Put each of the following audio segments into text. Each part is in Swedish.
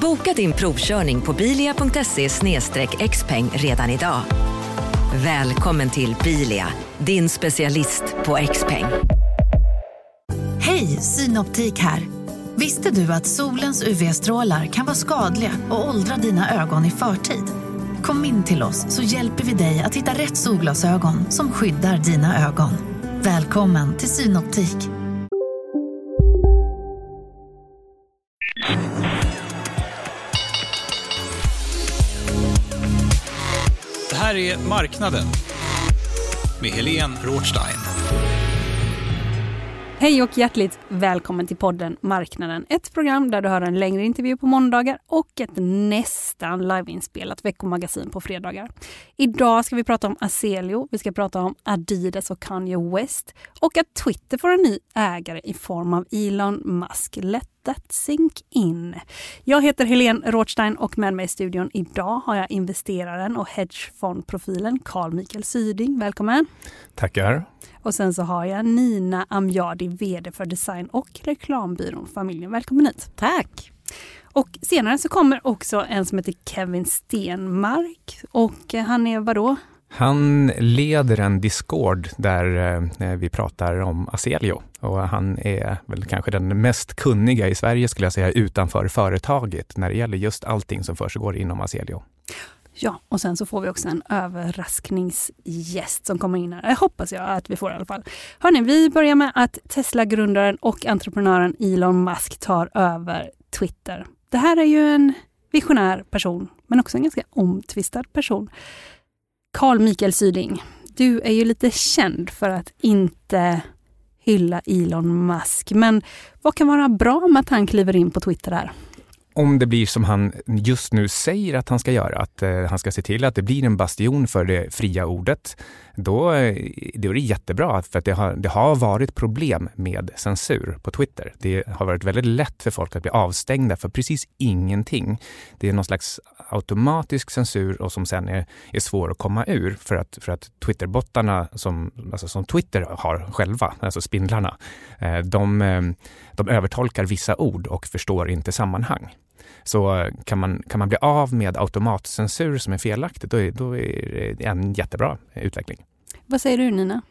Boka din provkörning på bilia.se xpeng redan idag. Välkommen till Bilia, din specialist på XPeng. Hej, Synoptik här. Visste du att solens UV-strålar kan vara skadliga och åldra dina ögon i förtid? Kom in till oss så hjälper vi dig att hitta rätt solglasögon som skyddar dina ögon. Välkommen till Synoptik. Här är Marknaden med Helene Rothstein. Hej och hjärtligt välkommen till podden Marknaden. Ett program där du hör en längre intervju på måndagar och ett nästan liveinspelat veckomagasin på fredagar. Idag ska vi prata om Aselio, vi ska prata om Adidas och Kanye West och att Twitter får en ny ägare i form av Elon Musk. Let that sink in. Jag heter Helene Rothstein och med mig i studion idag har jag investeraren och hedgefondprofilen Carl Mikael Syding. Välkommen! Tackar! Och sen så har jag Nina Amjadi, VD för design och reklambyrån Familjen. Välkommen hit! Tack! Och senare så kommer också en som heter Kevin Stenmark och han är vadå? Han leder en Discord där eh, vi pratar om Aselio och han är väl kanske den mest kunniga i Sverige skulle jag säga utanför företaget när det gäller just allting som försiggår inom Aselio. Ja, och sen så får vi också en överraskningsgäst som kommer in här. Jag hoppas jag att vi får i alla fall. Hörni, vi börjar med att Tesla-grundaren och entreprenören Elon Musk tar över Twitter. Det här är ju en visionär person, men också en ganska omtvistad person. Carl Mikael Syding, du är ju lite känd för att inte hylla Elon Musk, men vad kan vara bra med att han kliver in på Twitter här? Om det blir som han just nu säger att han ska göra, att eh, han ska se till att det blir en bastion för det fria ordet, då, eh, då är det jättebra. För att det har, det har varit problem med censur på Twitter. Det har varit väldigt lätt för folk att bli avstängda för precis ingenting. Det är någon slags automatisk censur och som sen är, är svår att komma ur för att, för att Twitterbottarna som, alltså som Twitter har själva, alltså spindlarna, eh, de, eh, de övertolkar vissa ord och förstår inte sammanhang. Så kan man, kan man bli av med automatcensur som är felaktigt, då är, då är det en jättebra utveckling. Vad säger du Nina?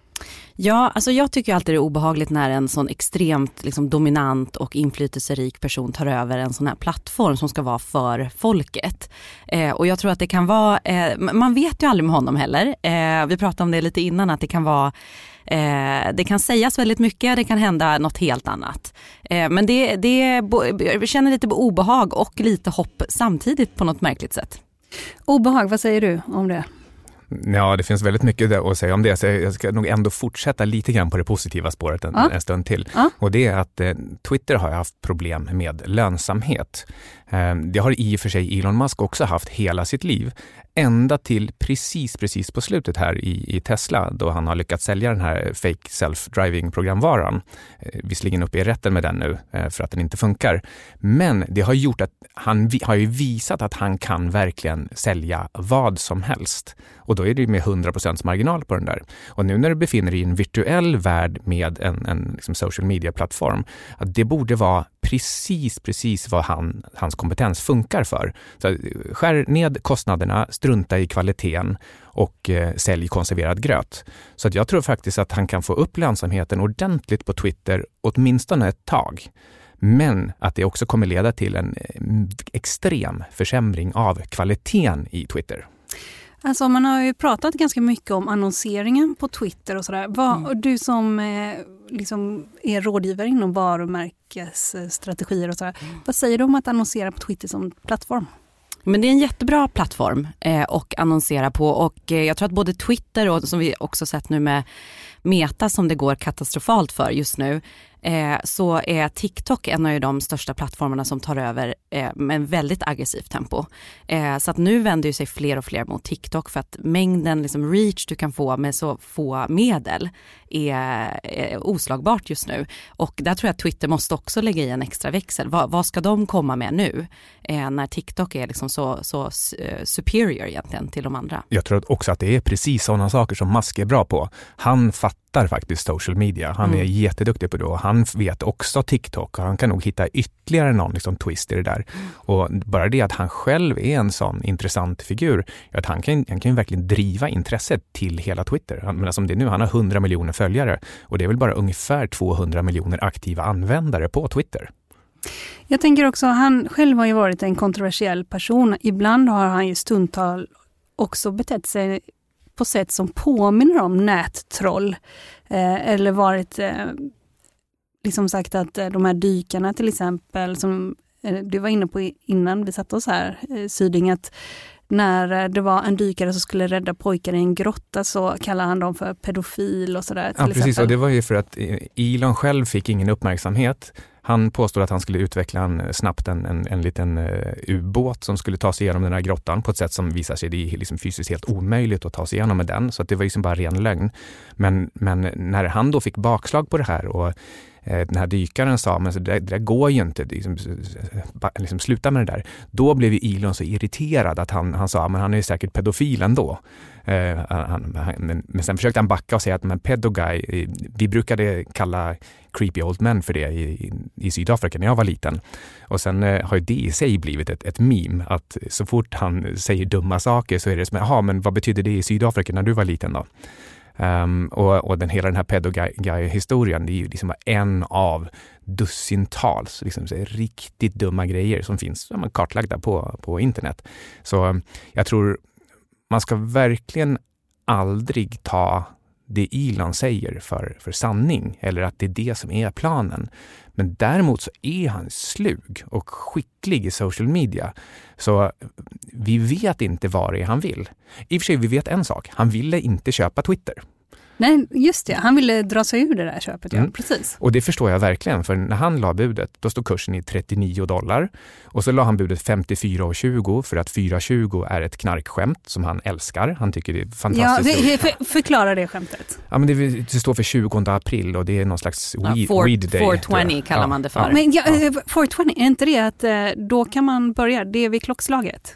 Ja, alltså jag tycker alltid det är obehagligt när en sån extremt liksom, dominant och inflytelserik person tar över en sån här plattform som ska vara för folket. Eh, och jag tror att det kan vara, eh, man vet ju aldrig med honom heller. Eh, vi pratade om det lite innan att det kan vara Eh, det kan sägas väldigt mycket, det kan hända något helt annat. Eh, men det, det, jag känner lite obehag och lite hopp samtidigt på något märkligt sätt. Obehag, vad säger du om det? Ja, det finns väldigt mycket att säga om det, så jag ska nog ändå fortsätta lite grann på det positiva spåret en, ja. en stund till. Ja. Och det är att eh, Twitter har haft problem med lönsamhet. Ehm, det har i och för sig Elon Musk också haft hela sitt liv. Ända till precis, precis på slutet här i, i Tesla då han har lyckats sälja den här fake self-driving programvaran. Eh, visserligen uppe i rätten med den nu eh, för att den inte funkar. Men det har gjort att han har ju visat att han kan verkligen sälja vad som helst. Och då är det med 100% marginal på den där. Och nu när du befinner dig i en virtuell värld med en, en liksom social media-plattform, att det borde vara precis, precis vad han, hans kompetens funkar för. Så eh, skär ned kostnaderna, strunta i kvaliteten och eh, sälj konserverad gröt. Så att jag tror faktiskt att han kan få upp lönsamheten ordentligt på Twitter, åtminstone ett tag. Men att det också kommer leda till en eh, extrem försämring av kvaliteten i Twitter. Alltså man har ju pratat ganska mycket om annonseringen på Twitter och sådär. Vad, mm. Du som eh, liksom är rådgivare inom varumärkesstrategier och sådär. Mm. Vad säger du om att annonsera på Twitter som plattform? Men det är en jättebra plattform eh, att annonsera på och eh, jag tror att både Twitter och som vi också sett nu med Meta som det går katastrofalt för just nu. eh, så är TikTok en av de största plattformarna som tar över eh, med en väldigt aggressivt tempo. Eh, så att nu vänder sig fler och fler mot TikTok för att mängden liksom reach du kan få med så få medel är, är oslagbart just nu. Och där tror jag att Twitter måste också lägga i en extra växel. Va, vad ska de komma med nu eh, när TikTok är liksom så, så eh, superior egentligen till de andra? Jag tror också att det är precis sådana saker som Musk är bra på. Han fattar faktiskt social media. Han mm. är jätteduktig på det och han vet också TikTok och han kan nog hitta ytterligare någon liksom, twist i det där. Mm. Och bara det att han själv är en sån intressant figur, att han kan, han kan verkligen driva intresset till hela Twitter. Han, men som det är nu, han har 100 miljoner följare och det är väl bara ungefär 200 miljoner aktiva användare på Twitter. Jag tänker också, han själv har ju varit en kontroversiell person. Ibland har han ju stundtal också betett sig på sätt som påminner om nättroll. Eh, eller varit, eh, liksom sagt att eh, de här dykarna till exempel, som eh, du var inne på innan vi satte oss här, eh, Syding, att när eh, det var en dykare som skulle rädda pojkar i en grotta så kallade han dem för pedofil och sådär. Ja, precis. Och det var ju för att Elon själv fick ingen uppmärksamhet. Han påstod att han skulle utveckla en, snabbt en, en, en liten uh, ubåt som skulle ta sig igenom den här grottan på ett sätt som visar sig det är liksom fysiskt helt omöjligt att ta sig igenom med den. Så det var liksom bara ren lögn. Men, men när han då fick bakslag på det här och Eh, Eh, den här dykaren sa, men alltså, det, det där går ju inte, liksom, liksom, sluta med det där. Då blev ju Elon så irriterad att han, han sa, men han är säkert pedofil ändå. Eh, han, men, men sen försökte han backa och säga att men pedoguy, eh, vi brukade kalla creepy old men för det i, i Sydafrika när jag var liten. Och sen eh, har det i sig blivit ett, ett meme att så fort han säger dumma saker så är det som, jaha, men vad betyder det i Sydafrika när du var liten då? Um, och, och den, hela den här pedoguy-historien, det är ju liksom en av dussintals liksom, riktigt dumma grejer som finns ja, kartlagda på, på internet. Så ehm, jag tror man ska verkligen aldrig ta det Elon säger för, för sanning eller att det är det som är planen. Men däremot så är han slug och skicklig i social media. Så eh, vi vet inte vad det är han vill. I och för sig, vi vet en sak. Han ville inte köpa Twitter. Nej, just det. Han ville dra sig ur det där köpet. Ja. Mm. Precis. Och det förstår jag verkligen, för när han la budet, då stod kursen i 39 dollar. Och så la han budet 54,20 för att 4,20 är ett knarkskämt som han älskar. Han tycker det är fantastiskt. Ja, för, förklara det skämtet. Ja, men det, det, står för 20 april och det är någon slags weed, ja, for, weed day. 420 kallar ja. man det för. Ja. Men ja, 420, är inte det att eh, då kan man börja, det är vid klockslaget?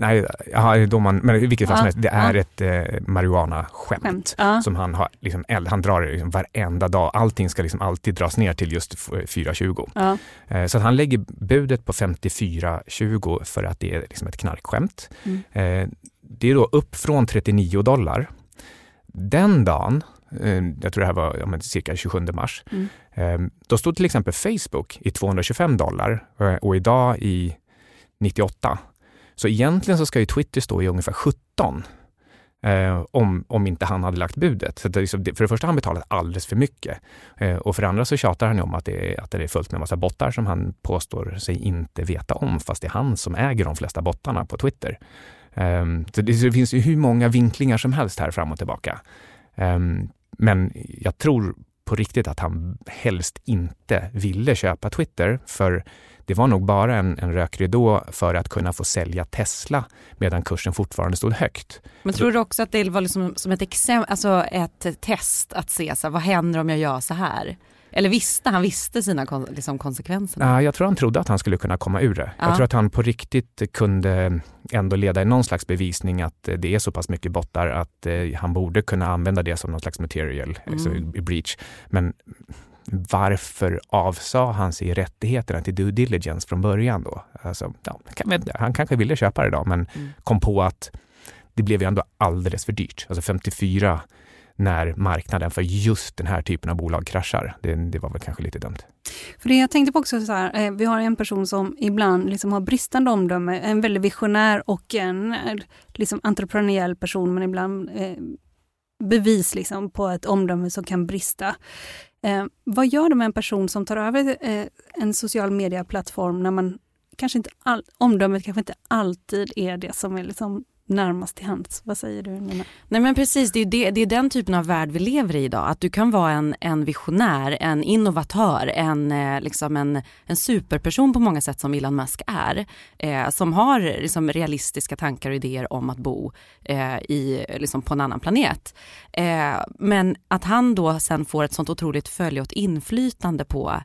Nej, ja, då man, men i vilket fall som helst, det är ett eh, marijuana-skämt som han har, liksom, han drar det liksom varenda dag. Allting ska liksom alltid dras ner till just 4,20. Ja. Eh, så han lägger budet på 54,20 för att det är liksom ett knarkskämt. Mm. Eh, det är då upp från 39 dollar. Den dagen, eh, jag tror det här var ja, cirka 27 mars, mm. Eh, då stod till exempel Facebook i 225 dollar eh, och idag i 98 så egentligen så ska ju Twitter stå i ungefär 17 eh, om, om inte han hade lagt budet. Så det, liksom, för det första har han betalat alldeles för mycket eh, och för det andra så tjatar han om att det, är, att det är fullt med massa bottar som han påstår sig inte veta om, fast det är han som äger de flesta bottarna på Twitter. Eh, så det, så det finns ju hur många vinklingar som helst här fram och tillbaka. Ehm, men jag tror på riktigt att han helst inte ville köpa Twitter, för det var nog bara en, en rökridå för att kunna få sälja Tesla medan kursen fortfarande stod högt. Men tror du också att det var liksom som ett exempel, alltså ett test att se så här, vad händer om jag gör så här? Eller visste han visste sina liksom, konsekvenser? Ja, jag tror han trodde att han skulle kunna komma ur det. Ja. Jag tror att han på riktigt kunde ändå leda i någon slags bevisning att det är så pass mycket bottar att eh, han borde kunna använda det som någon slags material mm. alltså, i breach. Men varför avsa han sig rättigheterna till due diligence från början då? Alltså, ja, han kanske ville köpa det då, men mm. kom på att det blev ju ändå alldeles för dyrt. Alltså 54 när marknaden för just den här typen av bolag kraschar. Det, det var väl kanske lite dumt. För det jag tänkte på också så här, eh, vi har en person som ibland liksom har bristande omdöme, en väldigt visionär och en eh, liksom entreprenöriell person, men ibland eh, bevis liksom på ett omdöme som kan brista. Eh, vad gör det med en person som tar över eh, en social medieplattform när man kanske inte all, omdömet kanske inte alltid är det som är liksom närmast till hands. Vad säger du Nina? Nej men precis, det är, det, det är den typen av värld vi lever i idag. Att du kan vara en, en visionär, en innovatör, en, eh, liksom en, en superperson på många sätt som Elon Musk är. Eh, som har liksom, realistiska tankar och idéer om att bo eh, i, liksom, på en annan planet. Eh, men att han då sen får ett sånt otroligt följe och inflytande på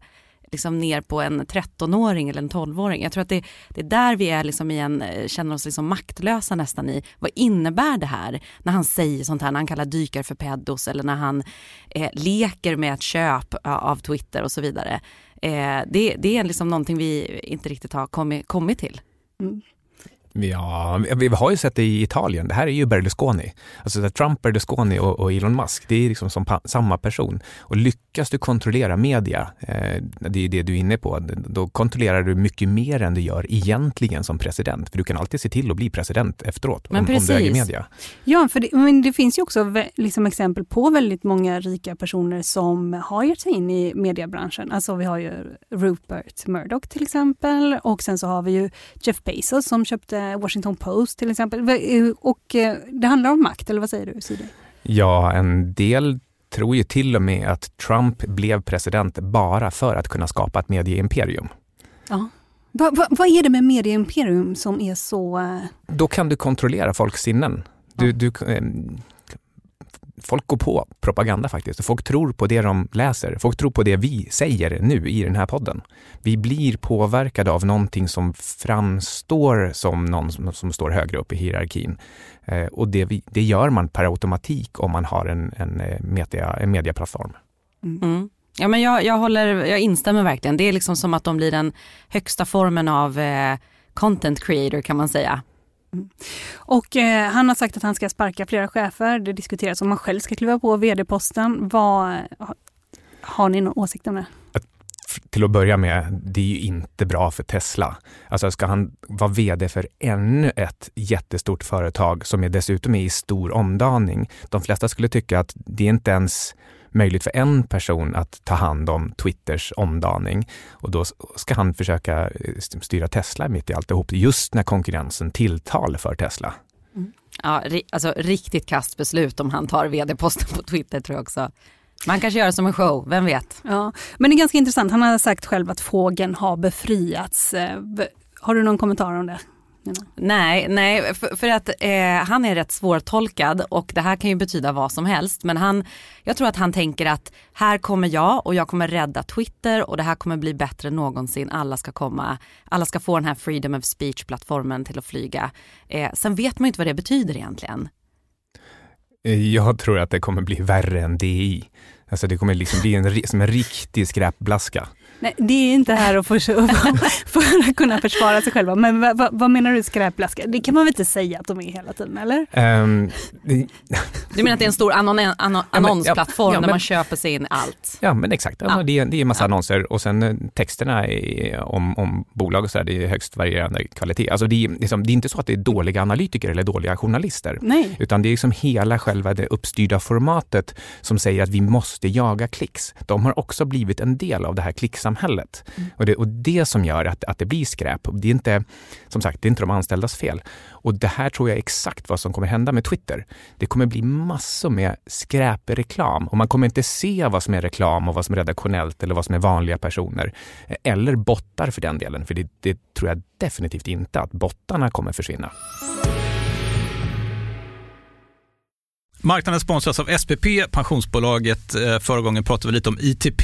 liksom ner på en 13-åring eller en 12-åring. Jag tror att det, det är där vi är liksom igen, eh, känner oss liksom maktlösa nästan i. Vad innebär det här när han säger sånt här, när han kallar dykare för pedos eller när han eh, leker med ett köp eh, av Twitter och så vidare. Eh, det, det är liksom någonting vi inte riktigt har kommit, kommit till. Mm. Ja, vi har ju sett det i Italien. Det här är ju Berlusconi. Alltså Trump, Berlusconi och, och Elon Musk, det är liksom som samma person. Och lyckas du kontrollera media, eh, det är det du är inne på, då kontrollerar du mycket mer än du gör egentligen som president. För du kan alltid se till att bli president efteråt, men om, om du äger media. Ja, för det, men det finns ju också liksom exempel på väldigt många rika personer som har gett sig in i mediebranschen. Alltså vi har ju Rupert Murdoch till exempel och sen så har vi ju Jeff Bezos som köpte Washington Post till exempel. Eh, och eh, det handlar om makt, eller vad säger du Sidi? Ja, en del tror ju till och med att Trump blev president bara för att kunna skapa ett medieimperium. Ja. Vad va, va är det med medieimperium som är så... Eh, Då kan du kontrollera folks sinnen. Du, ja. du, folk går på propaganda faktiskt. Folk tror på det de läser. Folk tror på det vi säger nu i den här podden. Vi blir påverkade av någonting som framstår som någon som, som står högre upp i hierarkin. Eh, och det, vi, det, gör man per automatik om man har en, en, eh, media, en mediaplattform. Mm. mm. Ja, men jag, jag, håller, jag instämmer verkligen. Det är liksom som att de blir den högsta formen av eh, content creator kan man säga. Mm. Och eh, han har sagt att han ska sparka flera chefer. Det diskuteras om han själv ska kliva på vd-posten. Vad, har ni någon åsikt om det? till att börja med, det är ju inte bra för Tesla. Alltså ska han vara VD för ännu ett jättestort företag som är dessutom är i stor omdaning. De flesta skulle tycka att det är inte ens möjligt för en person att ta hand om Twitters omdaning. Och då ska han försöka eh, styra Tesla mitt i alltihop, just när konkurrensen tilltal för Tesla. Mm. Ja, alltså riktigt kastbeslut om han tar vd-posten på Twitter tror jag också. Man kanske gör det som en show, vem vet? Ja, men det är ganska intressant. Han har sagt själv att fågeln har befriats. Eh, har du någon kommentar om det? Nej, nej för, för att eh, han är rätt svårtolkad och det här kan ju betyda vad som helst. Men han, jag tror att han tänker att här kommer jag och jag kommer rädda Twitter och det här kommer bli bättre än någonsin. Alla ska komma, alla ska få den här freedom of speech-plattformen till att flyga. Eh, sen vet man ju inte vad det betyder egentligen. Jag tror att det kommer bli värre än DI. Alltså det kommer liksom bli en, som en riktig skräpblaska. Nej, det är inte här att för, för att kunna försvara sig själva. Men vad, vad, vad menar du skräpblaska? Det kan man väl inte säga att de är hela tiden, eller? Um, du menar att det är en stor annon, annon, annonsplattform ja, ja, men, där man köper sig in allt? Ja, men exakt. Ja. Det, är, det är en massa annonser och sen eh, texterna är, om, om bolag och så där, det är högst varierande kvalitet. Alltså det, är, liksom, det är inte så att det är dåliga analytiker eller dåliga journalister. Nej. Utan det är liksom hela själva det uppstyrda formatet som säger att vi måste jaga klicks. De har också blivit en del av det här klicksamhället samhället. Mm. Och, det, och det som gör att, att det blir skräp, det är inte, som sagt, det är inte de anställdas fel. Och det här tror jag är exakt vad som kommer hända med Twitter. Det kommer bli massor med skräpreklam och man kommer inte se vad som är reklam och vad som är redaktionellt eller vad som är vanliga personer. Eller bottar för den delen, för det, det tror jag definitivt inte att bottarna kommer försvinna. Marknaden sponsras av SPP, pensionsbolaget. Eh, förra gången pratade vi lite om ITP.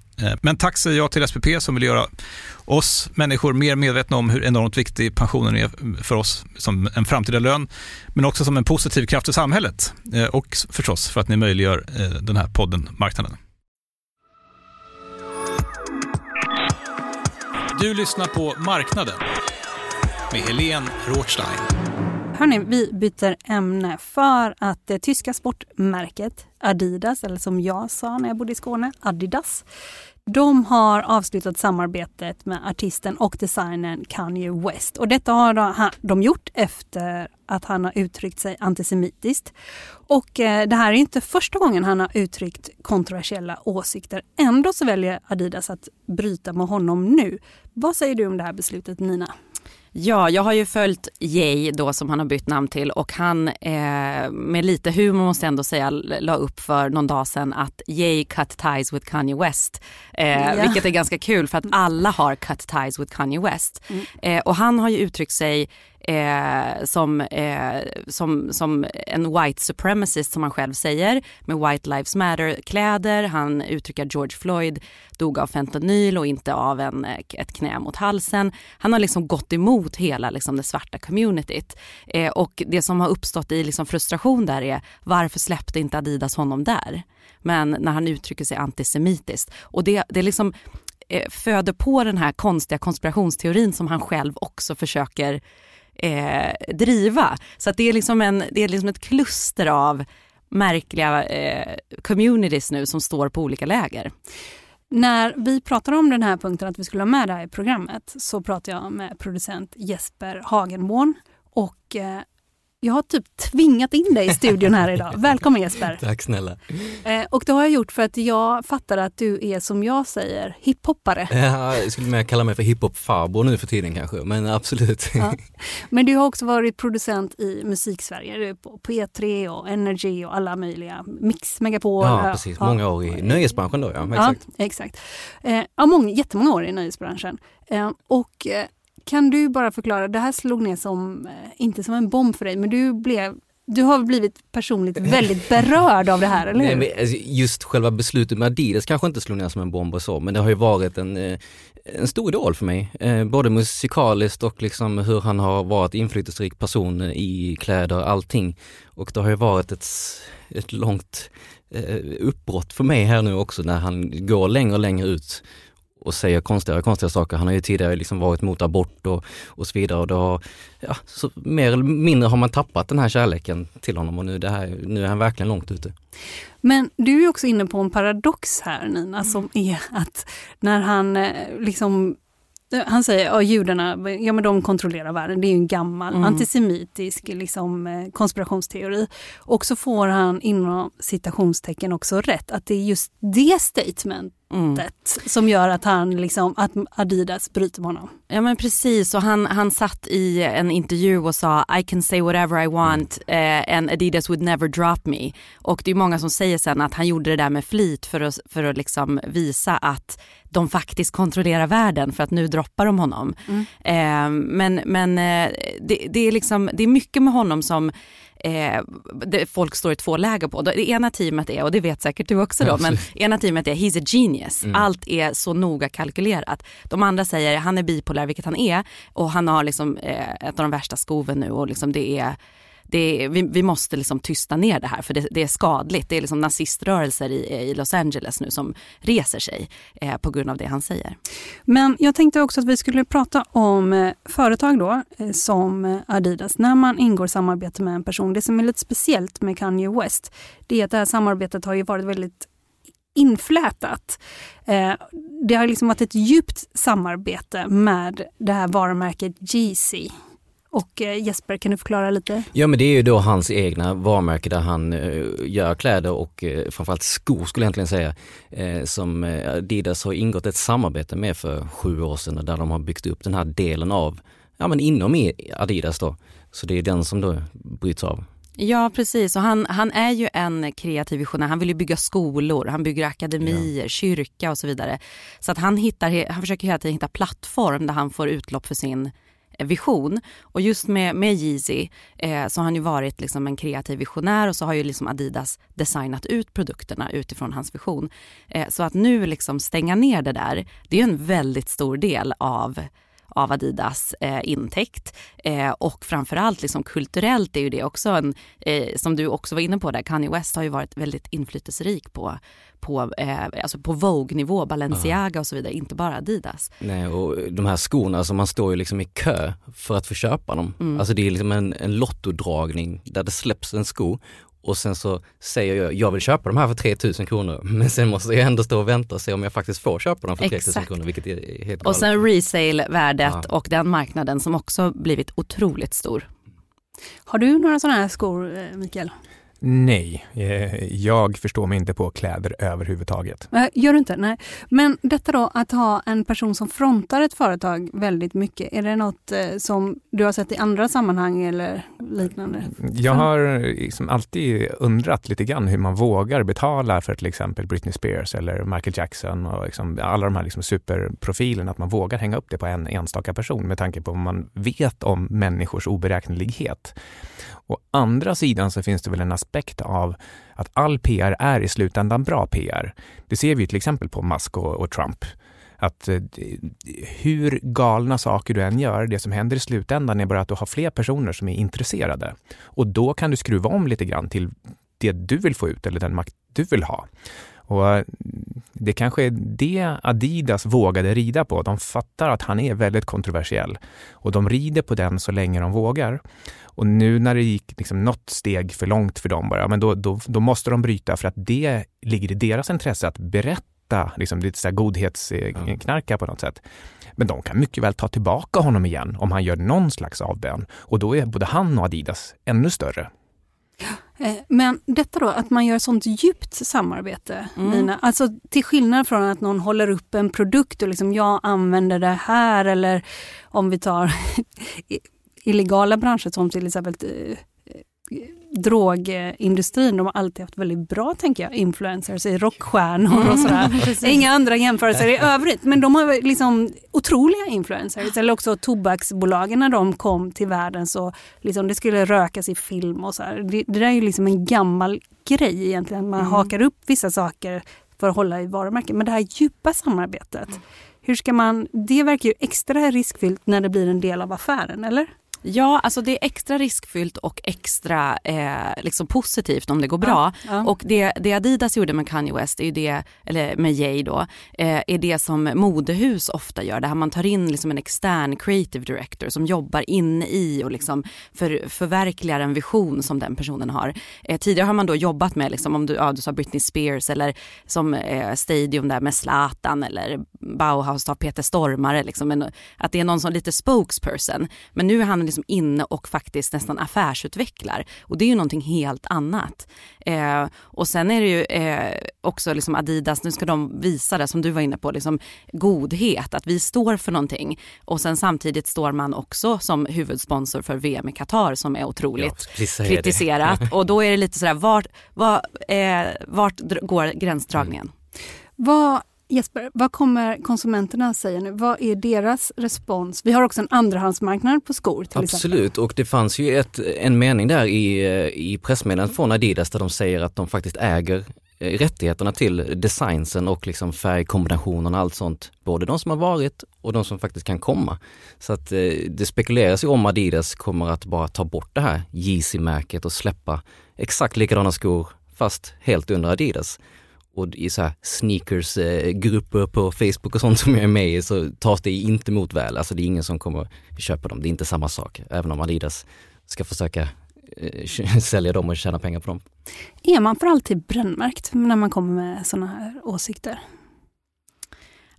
Eh, men tack säger jag till SPP som vill göra oss människor mer medvetna om hur enormt viktig pensionen är för oss som en framtida lön, men också som en positiv kraft i samhället eh, och förstås för att ni möjliggör eh, den här podden Marknaden. Du lyssnar på Marknaden med Helene Rothstein. Hörni, vi byter ämne för att det tyska sportmärket Adidas, eller som jag sa när jag bodde i Skåne, Adidas, de har avslutat samarbetet med artisten och designern Kanye West. Och detta har de gjort efter att han har uttryckt sig antisemitiskt. Och eh, det här är inte första gången han har uttryckt kontroversiella åsikter. Ändå så väljer Adidas att bryta med honom nu. Vad säger du om det här beslutet Nina? Ja, jag har ju följt Jay då som han har bytt namn till och han eh, med lite humor måste jag ändå säga la upp för någon dag sedan att Jay cut ties with Kanye West. Eh, ja. Vilket är ganska kul för att alla har cut ties with Kanye West. Mm. Eh, och han har ju uttryckt sig eh, som, eh, som, som en white supremacist som han själv säger med White Lives Matter-kläder. Han uttrycker George Floyd dog av fentanyl och inte av en, eh, ett knä mot halsen. Han har liksom gått emot hela liksom, det svarta communityt. Eh, och det som har uppstått i liksom, frustration där är varför släppte inte Adidas honom där? Men när han uttrycker sig antisemitiskt. Och det, det liksom eh, föder på den här konstiga konspirationsteorin som han själv också försöker eh, driva. Så att det är liksom, en, det är liksom ett kluster av märkliga eh, communities nu som står på olika läger. När vi pratade om den här punkten att vi skulle ha med det här i programmet så pratade jag med producent Jesper Hagenborn och eh, jag har typ tvingat in dig i studion här idag. Välkommen Jesper! Tack snälla! Eh, och det har jag gjort för att jag fattar att du är som jag säger hiphoppare. Ja, jag skulle mer kalla mig för hiphop-farbror nu för tiden kanske, men absolut. Ja. Men du har också varit producent i Musiksverige, på P3 och Energy och alla möjliga, Mix Megapol. Ja precis, ja. många år i nöjesbranschen då ja. Exakt. Ja, exakt. Eh, ja, många, jättemånga år i nöjesbranschen. Eh, och eh, kan du bara förklara, det här slog ner som, eh, inte som en bomb för dig, men du blev du har blivit personligt väldigt berörd av det här, eller hur? Nej, alltså, just själva beslutet med Adidas kanske inte slog ner som en bomb och så, men det har ju varit en, eh, en stor idol för mig. Eh, både musikaliskt och liksom hur han har varit inflytelserik person i kläder, allting. Och det har ju varit ett, ett långt uppbrott för mig här nu också när han går längre och längre ut och säger konstiga konstiga saker. Han har ju tidigare liksom varit mot abort och, och så vidare. Och då, ja, så mer eller mindre har man tappat den här kärleken till honom och nu, det här, nu är han verkligen långt ute. Men du är också inne på en paradox här Nina, som är att när han eh, liksom han säger att judarna ja, men de kontrollerar världen. Det är ju en gammal mm. antisemitisk liksom, eh, konspirationsteori. Och så får han inom citationstecken också rätt att det är just det statement mm. som gör att han liksom, att Adidas bryter med honom. Ja men precis och han, han satt i en intervju och sa I can say whatever I want uh, and Adidas would never drop me. Och det är många som säger sen att han gjorde det där med flit för att, för att liksom visa att de faktiskt kontrollerar världen för att nu droppar de honom. Mm. Uh, men men uh, det, det, är liksom, det är mycket med honom som eh, folk står i två läger på. Det ena teamet är, och det vet säkert du också då, men ena teamet är he's a genius. Mm. Allt är så noga kalkylerat. De andra säger han är bipolär, vilket han är, och han har liksom eh, ett av de värsta skoven nu och liksom det är det, vi, vi måste liksom tysta ner det här för det, det är skadligt. Det är liksom naziströrelser i, i Los Angeles nu som reser sig eh, på grund av det han säger. Men jag tänkte också att vi skulle prata om eh, företag då, eh, som Adidas. När man ingår samarbete med en person, det som är lite speciellt med Kanye West, det är att det här samarbetet har ju varit väldigt inflätat. Eh, det har liksom varit ett djupt samarbete med det här varumärket Yeezy. Och eh, Jesper, kan du förklara lite? Ja men det är ju då hans egna varumärke där han eh, gör kläder och eh, framförallt skor skulle jag egentligen säga. Som Adidas har ingått ett samarbete med för sju år sedan där de har byggt upp den här delen av, ja men inom Adidas då. Så det är den som då bryts av. Ja precis och han, han är ju en kreativ visionär. Han vill ju bygga skolor, han bygger akademier, ja. kyrka och så vidare. Så att han, hittar, han försöker hela tiden hitta plattform där han får utlopp för sin vision. Och just med, med Yeezy eh, så har han ju varit liksom en kreativ visionär och så har ju liksom Adidas designat ut produkterna utifrån hans vision. Eh, så att nu liksom stänga ner det där, det är en väldigt stor del av av Adidas eh, intäkt. Eh, och framförallt liksom kulturellt är ju det också en, eh, som du också var inne på där, Kanye West har ju varit väldigt inflytelserik på på, eh, alltså på Vogue-nivå, Balenciaga och så vidare, inte bara Adidas. Nej och de här skorna, alltså man står ju liksom i kö för att få köpa dem. Mm. Alltså det är liksom en, en lottodragning där det släpps en sko och sen så säger jag, jag vill köpa de här för 3000 kronor, men sen måste jag ändå stå och vänta och se om jag faktiskt får köpa dem för 3000 kronor, vilket är helt galet. Och sen resale-värdet ja. och den marknaden som också blivit otroligt stor. Har du några sådana här skor, eh, Mikael? Nej, eh, jag förstår mig inte på kläder överhuvudtaget. Gör du inte? Nej. Men detta då att ha en person som frontar ett företag väldigt mycket, är det något eh, som du har sett i andra sammanhang eller liknande? Jag har liksom alltid undrat lite grann hur man vågar betala för till exempel Britney Spears eller Michael Jackson och liksom alla de här liksom superprofilerna, att man vågar hänga upp det på en enstaka person med tanke på vad man vet om människors oberäknelighet. Å andra sidan så finns det väl en aspekt av att all PR är i slutändan bra PR. Det ser vi till exempel på Musk och, och Trump att eh, hur galna saker du än gör, det som händer i slutändan är bara att du har fler personer som är intresserade. Och då kan du skruva om lite grann till det du vill få ut eller den makt du vill ha. Och eh, det kanske är det Adidas vågade rida på. De fattar att han är väldigt kontroversiell och de rider på den så länge de vågar. Och nu när det gick liksom något steg för långt för dem bara, men då, då, då måste de bryta för att det ligger i deras intresse att berätta liksom, lite så här godhetsknarka på något sätt. Men de kan mycket väl ta tillbaka honom igen om han gör någon slags avbön. Och då är både han och Adidas ännu större. Eh, men detta då, att man gör sånt djupt samarbete, mm. Nina. Alltså till skillnad från att någon håller upp en produkt och liksom jag använder det här eller om vi tar illegala branscher som till exempel eh, drogindustrin, de har alltid haft väldigt bra tänker jag, influencers i rockstjärnor och sådär. Inga andra jämförelser i övrigt, men de har liksom otroliga influencers. Eller också tobaksbolagen när de kom till världen så liksom det skulle rökas i film och så här. Det, det där är ju liksom en gammal grej egentligen, man mm. hakar upp vissa saker för att hålla i varumärken. Men det här djupa samarbetet, hur ska man, det verkar ju extra riskfyllt när det blir en del av affären, eller? Ja, alltså det är extra riskfyllt och extra eh, liksom positivt om det går bra. Ja, ja. Och det, det, Adidas gjorde med Kanye West, är det, eller med Jay då, eh, är det som modehus ofta gör. Där man tar in liksom en extern creative director som jobbar inne i och liksom för, förverkligar en vision som den personen har. Eh, tidigare har man då jobbat med, liksom, om du, ja, du sa Britney Spears eller som eh, Stadium där med Zlatan eller Bauhaus tar Peter Stormare, liksom, en, att det är någon som lite spokesperson. Men nu är han liksom inne och faktiskt nästan affärsutvecklar. Och det är ju någonting helt annat. Eh, och sen är det ju eh, också liksom Adidas, nu ska de visa det som du var inne på, liksom godhet, att vi står för någonting. Och sen samtidigt står man också som huvudsponsor för VM i Qatar som är otroligt ja, kritiserat. och då är det lite sådär, vart, var, eh, vart går gränsdragningen? Mm. Vad Jesper, vad kommer konsumenterna säga nu? Vad är deras respons? Vi har också en andrahandsmarknad på skor till Absolut, exempel. och det fanns ju ett, en mening där i, i pressmeddelandet från Adidas där de säger att de faktiskt äger eh, rättigheterna till designsen och liksom färgkombinationerna och allt sånt. Både de som har varit och de som faktiskt kan komma. Så att eh, det spekuleras ju om Adidas kommer att bara ta bort det här Yeezy-märket och släppa exakt likadana skor fast helt under Adidas. Och i så här sneakersgrupper på Facebook och sånt som jag är med i så tas det inte emot väl. Alltså det är ingen som kommer köpa dem. Det är inte samma sak. Även om Adidas ska försöka eh, sälja dem och tjäna pengar på dem. Är man för alltid brännmärkt när man kommer med sådana här åsikter?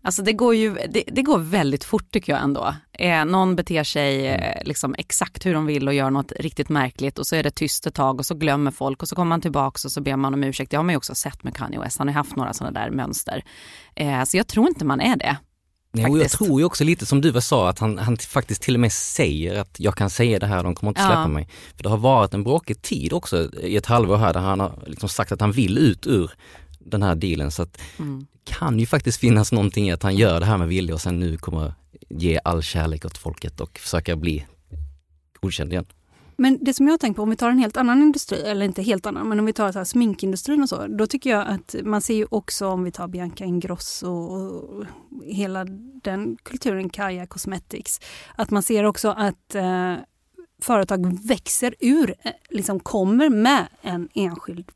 Alltså det går ju det, det, går väldigt fort tycker jag ändå. Eh, någon beter sig eh, liksom exakt hur de vill och gör något riktigt märkligt och så är det tyst ett tag och så glömmer folk och så kommer man tillbaka och så ber man om ursäkt. Det har man ju också sett med Kanye West, han har haft några sådana där mönster. Eh, så jag tror inte man är det. Ja, och jag tror ju också lite som du sa att han, han faktiskt till och med säger att jag kan säga det här, de kommer inte släppa ja. mig. För det har varit en bråkig tid också i ett halvår här där han har liksom sagt att han vill ut ur den här dealen. Så att mm. kan ju faktiskt finnas någonting i att han gör det här med vilja och sen nu kommer ge all kärlek åt folket och försöka bli godkänd igen. Men det som jag tänkt på, om vi tar en helt annan industri, eller inte helt annan, men om vi tar så här sminkindustrin och så, då tycker jag att man ser ju också om vi tar Bianca Ingrosso och hela den kulturen, Kaja Cosmetics, att man ser också att eh, företag växer ur, eh, liksom kommer med en enskild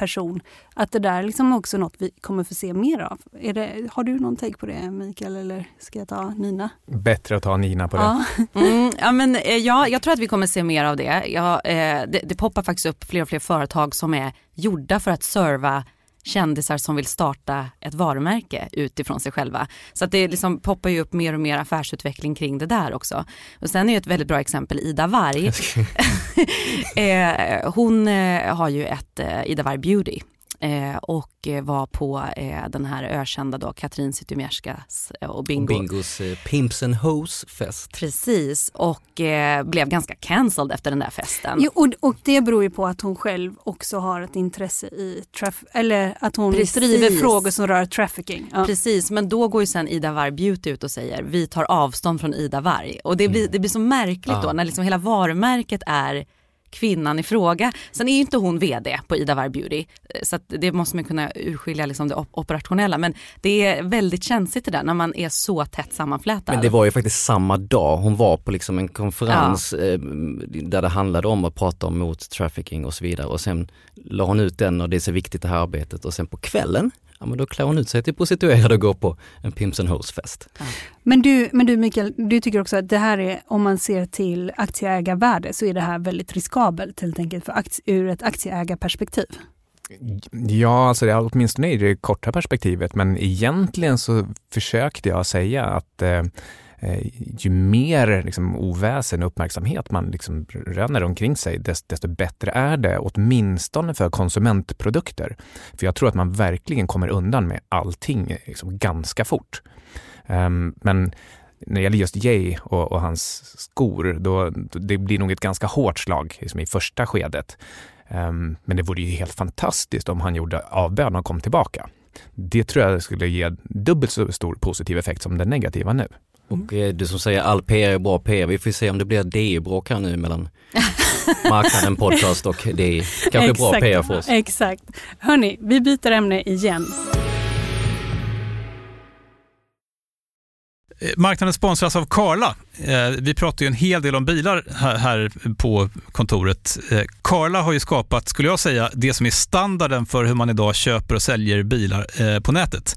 person. Att det där är liksom också något vi kommer få se mer av. Det, har du någon take på det Mikael eller ska jag ta Nina? Bättre att ta Nina på det. Ja, mm, ja, men, eh, ja jag tror att vi kommer se mer av det. Ja, eh, det. Det poppar faktiskt upp fler och fler företag som är gjorda för att serva kändisar som vill starta ett varumärke utifrån sig själva. Så att det liksom poppar ju upp mer och mer affärsutveckling kring det där också. Och sen är ju ett väldigt bra exempel Ida Warg. eh, hon eh, har ju ett eh, Ida Warg Beauty eh, och var på eh, den här ökända då Katrin Zytomierskas eh, och Bingo. Och Bingos eh, Pimps and Hoes fest. Precis och eh, blev ganska cancelled efter den där festen. Jo, och, och, det beror ju på att hon själv också har ett intresse i traf eller att hon Precis. driver frågor som rör trafficking. Ja. Precis, men då går ju sen Ida Warg Beauty ut och säger vi tar avstånd från Ida Warg och det blir, mm. det blir så märkligt ja. då när liksom hela varumärket är kvinnan i fråga. Sen är ju inte hon VD på Ida Warg Beauty eh, så det måste man kunna urskilja liksom det operationella men det är väldigt känsligt det där när man är så tätt sammanflätad. Men det var ju faktiskt samma dag hon var på liksom en konferens ja. Eh, där det handlade om att prata om mot trafficking och så vidare och sen la hon ut den och det är så viktigt det här arbetet och sen på kvällen ja men då klär hon ut sig till prostituerad och går på en Pimps and Hoes-fest. Ja. Men, du, men du Mikael, du tycker också att det här är, om man ser till aktieägarvärde, så är det här väldigt riskabelt helt enkelt för aktie, ur ett aktieägarperspektiv? Ja, alltså det, åtminstone i det korta perspektivet, men egentligen så försökte jag säga att eh, Eh, Eh, ju mer liksom, oväsen och uppmärksamhet man liksom röner omkring sig, desto, bättre är det, åtminstone för konsumentprodukter. För jag tror att man verkligen kommer undan med allting liksom, ganska fort. Um, men när det gäller just Jay och, och, hans skor, då, det blir nog ett ganska hårt slag liksom, i första skedet. Um, men det vore ju helt fantastiskt om han gjorde avbön och kom tillbaka. Det tror jag skulle ge dubbelt så stor positiv effekt som den negativa nu. Och eh, du som säger all PR är bra PR, vi får se om det blir DI-bråk här nu mellan marknaden podcast och DI. Kanske bra PR för oss. Exakt. Hörni, vi byter ämne igen. Eh, marknaden sponsras av Karla. Eh, vi pratar ju en hel del om bilar här på kontoret. Karla har ju skapat, skulle jag säga, det som är standarden för hur man idag köper och säljer bilar på nätet.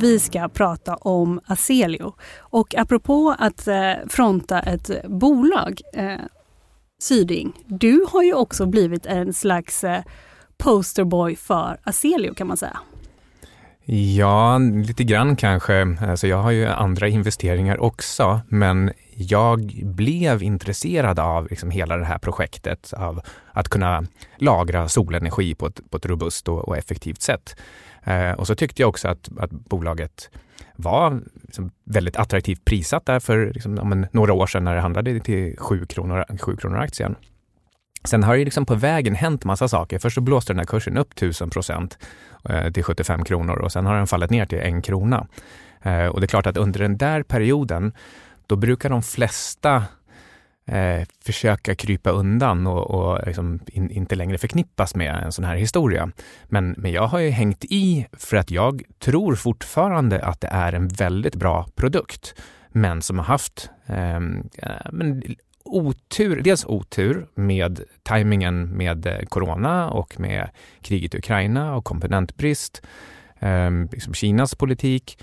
Vi ska prata om Aselio. Och apropå att eh, fronta ett bolag, eh, Syding, du har ju också blivit en slags eh, posterboy för Aselio kan man säga. Ja, lite grann kanske. Alltså jag har ju andra investeringar också, men jag blev intresserad av liksom hela det här projektet, av att kunna lagra solenergi på ett, på ett robust och, och effektivt sätt. Eh, och så tyckte jag också att, att bolaget var liksom väldigt attraktivt prissatt där för liksom, om några år sedan när det handlade till 7 kronor, 7 kronor aktien. Sen har det liksom på vägen hänt massa saker. Först så blåste den här kursen upp 1000 procent eh, till 75 kronor och sen har den fallit ner till en krona. Eh, och det är klart att under den där perioden, då brukar de flesta eh, försöka krypa undan och, och liksom in, inte längre förknippas med en sån här historia. Men, men jag har ju hängt i för att jag tror fortfarande att det är en väldigt bra produkt, men som har haft ehm, eh, men otur, dels otur med tajmingen med eh, corona och med kriget i Ukraina och komponentbrist, eh, liksom Kinas politik.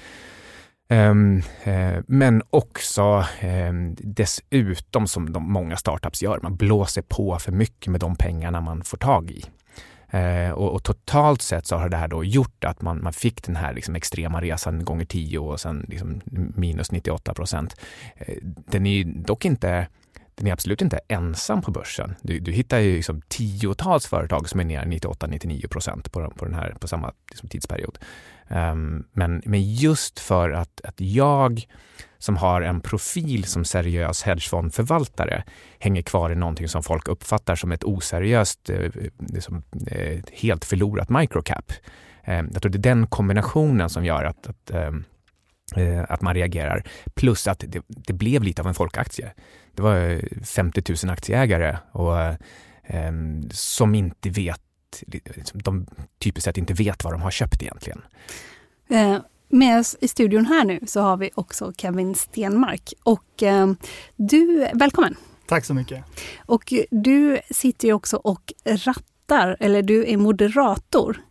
Ehm, eh, men också ehm, dessutom som de många startups gör, man blåser på för mycket med de pengarna man får tag i. Eh, och, och, totalt sett så har det här då gjort att man, man fick den här liksom extrema resan gånger 10 och sen liksom minus 98 procent. Eh, den är dock inte den är absolut inte ensam på börsen. Du, du hittar ju liksom tiotals företag som är ner 98-99 procent på, på, på samma liksom, tidsperiod. Um, men, men just för att, att jag som har en profil som seriös hedgefondförvaltare hänger kvar i någonting som folk uppfattar som ett oseriöst, eh, liksom, eh, helt förlorat microcap. Ehm, jag tror det är den kombinationen som gör att, att, ehm, eh, att man reagerar. Plus att det, det, blev lite av en folkaktie. Det var 50 000 aktieägare och, som inte vet de typiskt sett inte vet vad de har köpt egentligen. Eh, med oss i studion här nu så har vi också Kevin Stenmark. Och eh, du, välkommen! Tack så mycket! Och du sitter ju också och rattar, eller du är moderator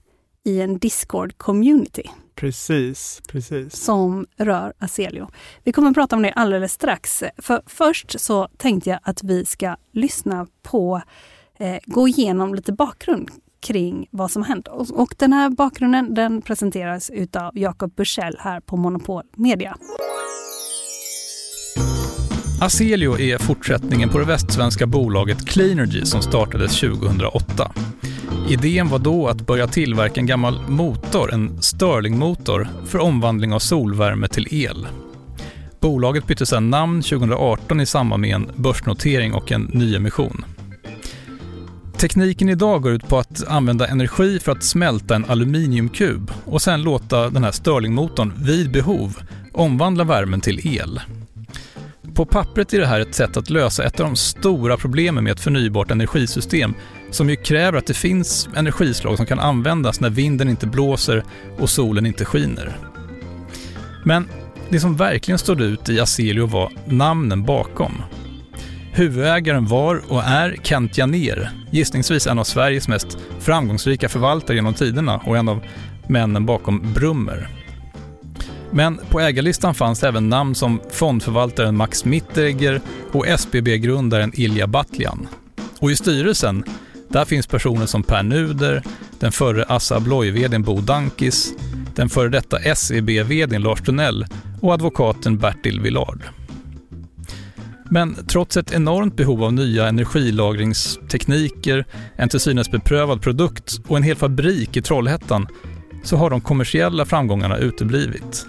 i en Discord-community. Precis, precis. Som rör Aselio. Vi kommer att prata om det alldeles strax. För först så tänkte jag att vi ska lyssna på, eh, gå igenom lite bakgrund kring vad som hänt. Och den här bakgrunden den presenteras utav Jakob Bursell här på Monopol Media. Aselio är fortsättningen på det västsvenska bolaget Cleanergy som startades 2008. Idén var då att börja tillverka en gammal motor, en Stirlingmotor, för omvandling av solvärme till el. Bolaget bytte sedan namn 2018 i samband med en börsnotering och en nyemission. Tekniken idag går ut på att använda energi för att smälta en aluminiumkub och sen låta den här Stirlingmotorn vid behov omvandla värmen till el. På pappret är det här ett sätt att lösa ett av de stora problemen med ett förnybart energisystem som ju kräver att det finns energislag som kan användas när vinden inte blåser och solen inte skiner. Men det som verkligen stod ut i Aselio var namnen bakom. Huvudägaren var och är Kent Janér, gissningsvis en av Sveriges mest framgångsrika förvaltare genom tiderna och en av männen bakom Brummer. Men på ägarlistan fanns även namn som fondförvaltaren Max Mitteregger och SBB-grundaren Ilja Batljan. Och i styrelsen, där finns personer som Per Nuder, den förre Assa Abloy-vdn Bo Dankis, den före detta SEB-vdn Lars Tunnell och advokaten Bertil Villard. Men trots ett enormt behov av nya energilagringstekniker, en till synes beprövad produkt och en hel fabrik i Trollhättan så har de kommersiella framgångarna uteblivit.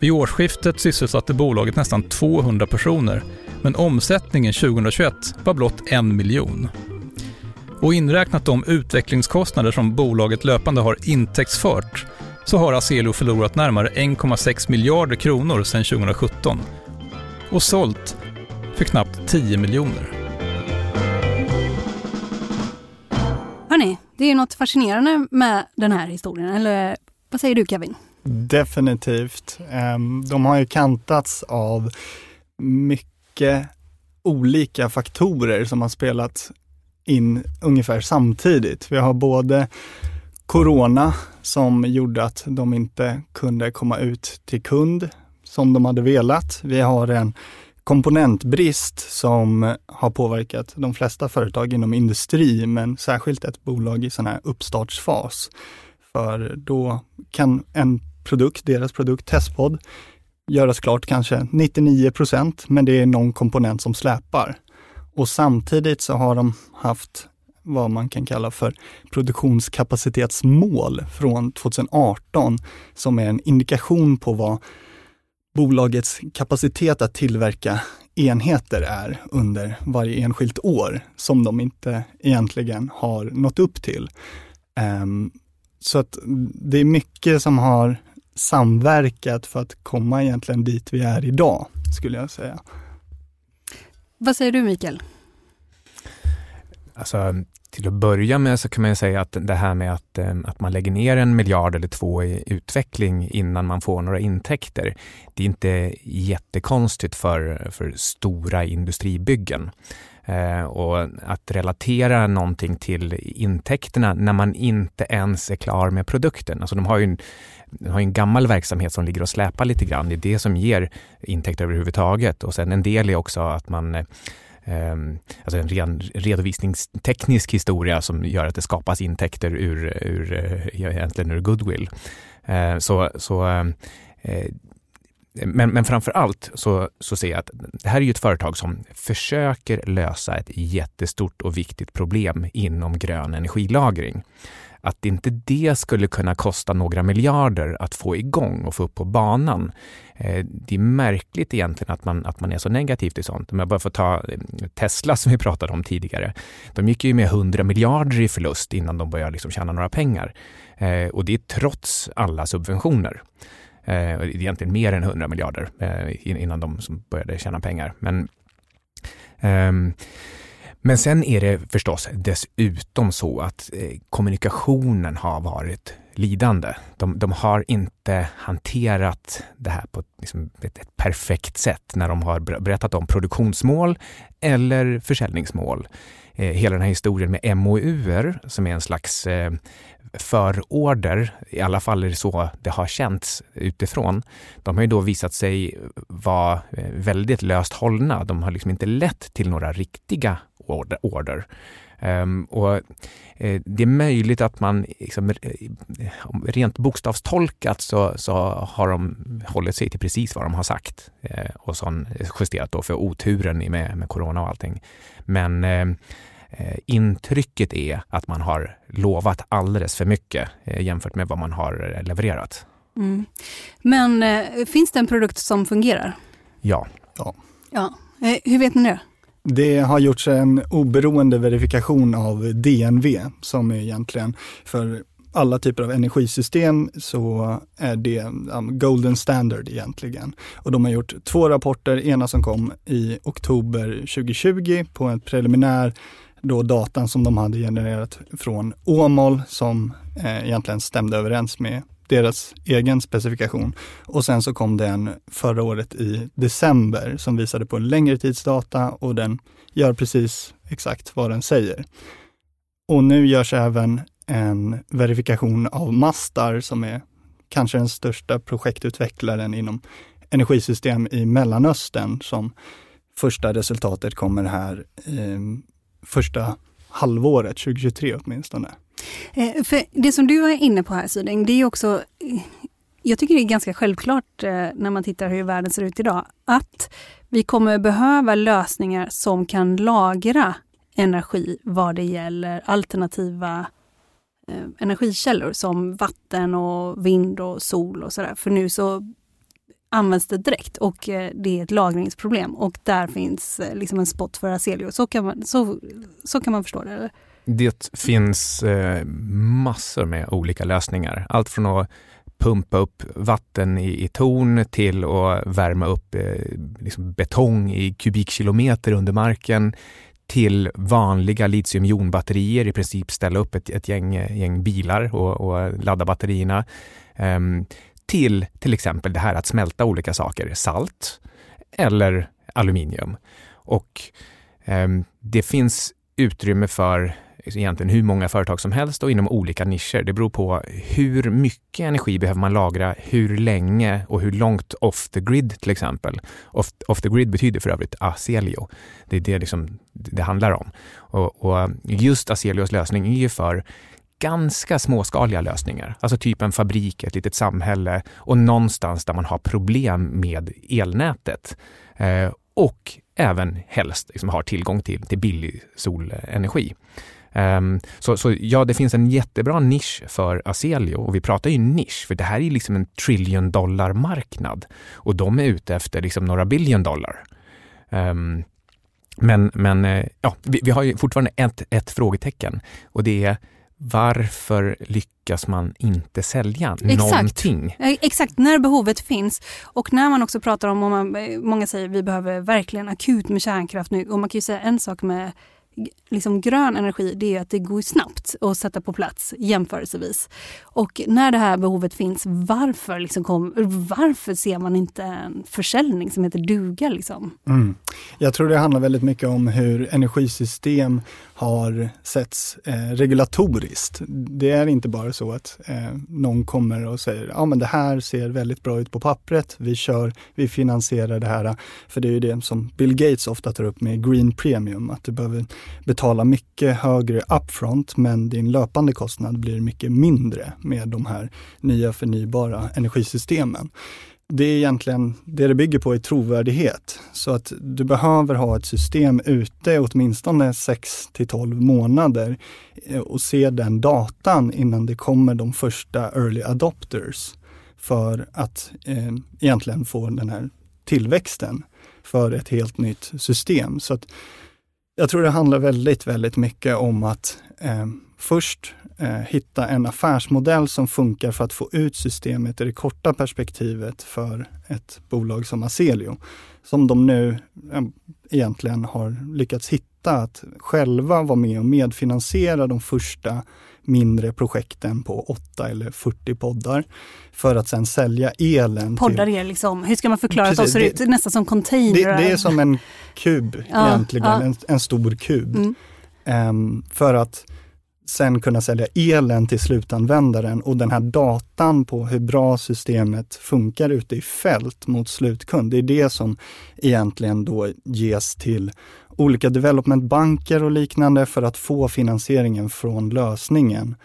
Vid årsskiftet sysselsatte bolaget nästan 200 personer, men omsättningen 2021 var blott en miljon. Och inräknat de utvecklingskostnader som bolaget löpande har intäktsfört så har Aselio förlorat närmare 1,6 miljarder kronor sedan 2017 och sålt för knappt 10 miljoner. Hörni, det är något fascinerande med den här historien, eller vad säger du Kevin? Definitivt. Ehm, de har ju kantats av mycket olika faktorer som har spelat in ungefär samtidigt. Vi har både corona som gjorde att de inte kunde komma ut till kund som de hade velat. Vi har en komponentbrist som har påverkat de flesta företag inom industri, men särskilt ett bolag i sån här uppstartsfas. För då kan en produkt, deras produkt Testpod, göras klart kanske 99 procent, men det är någon komponent som släpar. Och samtidigt så har de haft vad man kan kalla för produktionskapacitetsmål från 2018 som är en indikation på vad bolagets kapacitet att tillverka enheter är under varje enskilt år som de inte egentligen har nått upp till. Ehm, så att det är mycket som har samverkat för att komma egentligen dit vi är idag, skulle jag säga. Vad säger du Mikael? Alltså, till att börja med så kan man säga att det här med att, eh, att man lägger ner en miljard eller två i utveckling innan man får några intäkter, det är inte jättekonstigt för, för stora industribyggen. Eh, och att relatera någonting till intäkterna när man inte ens är klar med produkten. Alltså de har ju en, de har en gammal verksamhet som ligger och släpar lite grann. Det är det som ger intäkter överhuvudtaget. Och sen en del är också att man eh, Ehm, alltså en ren redovisningsteknisk historia som gör att det skapas intäkter ur, ur eh, egentligen ur goodwill. Eh, så, så eh, men, men framför allt så, så ser jag att det här är ju ett företag som försöker lösa ett jättestort och viktigt problem inom grön energilagring. Att inte det skulle kunna kosta några miljarder att få igång och få upp på banan. Eh, det är märkligt egentligen att man, att man är så negativ till sånt. Om jag bara får ta eh, Tesla som vi pratade om tidigare. De gick ju med 100 miljarder i förlust innan de började liksom tjäna några pengar. Eh, och det är trots alla subventioner. Det är egentligen mer än 100 miljarder innan de började tjäna pengar. Men, Um, men sen är det förstås dessutom så att eh, kommunikationen har varit lidande. De, de, har inte hanterat det här på liksom ett, ett, perfekt sätt när de har berättat om produktionsmål eller försäljningsmål. Eh, hela den här historien med MOUer som är en slags eh, förorder, i alla fall är det så det har känts utifrån, de har ju då visat sig vara eh, väldigt löst hållna. De har liksom inte lett till några riktiga order. order. Um, och eh, det är möjligt att man liksom, eh, rent bokstavstolkat så, så har de hållit sig till precis vad de har sagt eh, och så justerat då för oturen med, med corona och allting. Men ehm, Eh, intrycket är att man har lovat alldeles för mycket jämfört med vad man har levererat. Mm. Men finns det en produkt som fungerar? Ja. ja. ja. hur vet ni det? Det har gjorts en oberoende verifikation av DNV som är egentligen för alla typer av energisystem så är det um, golden standard egentligen. Och de har gjort två rapporter, ena som kom i oktober 2020 på en preliminär då datan som de hade genererat från Åmål som eh, egentligen stämde överens med deras egen specifikation. Och sen så kom den förra året i december som visade på en längre tidsdata och den gör precis exakt vad den säger. Och nu görs även en verifikation av Mastar som är kanske den största projektutvecklaren inom energisystem i Mellanöstern som första resultatet kommer här eh, första halvåret 2023 åtminstone. Eh, för det som du är inne på här Syding, det är också eh, jag tycker det är ganska självklart eh, när man tittar hur världen ser ut idag, att vi kommer behöva lösningar som kan lagra energi vad det gäller alternativa energikällor som vatten och vind och sol och sådär. För nu så används det direkt och eh, det är ett lagringsproblem och där finns eh, liksom en spot för azelio. Så kan man, så, så kan man förstå det? Eller? Det finns eh, massor med olika lösningar. Allt från att pumpa upp vatten i, i torn till att värma upp eh, liksom betong i kubikkilometer under marken till vanliga litiumjonbatterier, i princip ställa upp ett, ett gäng, gäng bilar och, och ladda batterierna. Um, till till exempel det här att smälta olika saker, salt eller aluminium. Och eh, det finns utrymme för egentligen hur många företag som helst och inom olika nischer. Det beror på hur mycket energi behöver man lagra, hur länge och hur långt off the grid till exempel. Off, off the grid betyder för övrigt Aselio. Det är det liksom det handlar om. Och, och just Aselios lösning är ju för ganska småskaliga lösningar, alltså typ en fabrik, ett litet samhälle och någonstans där man har problem med elnätet. Eh, och även helst liksom har tillgång till, till billig solenergi. Um, så, så, ja, det finns en jättebra nisch för Aselio och vi pratar ju nisch för det här är liksom en trillion dollar marknad och de är ute efter liksom några billion dollar. Um, men men eh, ja, vi, vi, har ju fortfarande ett, ett frågetecken och det är varför lyckas man inte sälja Exakt. någonting? Eh, exakt, när behovet finns. Och när man också pratar om, om många säger vi behöver verkligen akut med kärnkraft nu. Och man kan ju säga en sak med liksom grön energi det är att det går snabbt att sätta på plats jämförelsevis. Och när det här behovet finns, varför, liksom kom, varför ser man inte en försäljning som heter duga? Liksom? Mm. Jag tror det handlar väldigt mycket om hur energisystem har setts eh, regulatoriskt. Det är inte bara så att eh, någon kommer och säger ja men det här ser väldigt bra ut på pappret, vi kör, vi finansierar det här. För det är ju det som Bill Gates ofta tar upp med Green Premium, att du behöver betala mycket högre upfront men din löpande kostnad blir mycket mindre med de här nya förnybara energisystemen det är egentligen, det det bygger på är trovärdighet. Så att du behöver ha ett system ute åtminstone 6 till 12 månader eh, och se den datan innan det kommer de första early adopters för att eh, egentligen få den här tillväxten för ett helt nytt system. Så att jag tror det handlar väldigt, väldigt mycket om att eh, först eh, hitta en affärsmodell som funkar för att få ut systemet i det korta perspektivet för ett bolag som Aselio. Som de nu eh, egentligen har lyckats hitta, att själva vara med och medfinansiera de första mindre projekten på 8 eller 40 poddar för att sen sälja elen. Poddar till... är liksom, hur ska man förklara Precis, att de ser ut? Nästan som containrar. Det, det, är som en kub ja, egentligen, ja. En, en, stor kub. Mm. Um, för att sen kunna sälja elen till slutanvändaren och den här datan på hur bra systemet funkar ute i fält mot slutkund. Det är det som egentligen då ges till olika developmentbanker och liknande för att få finansieringen från lösningen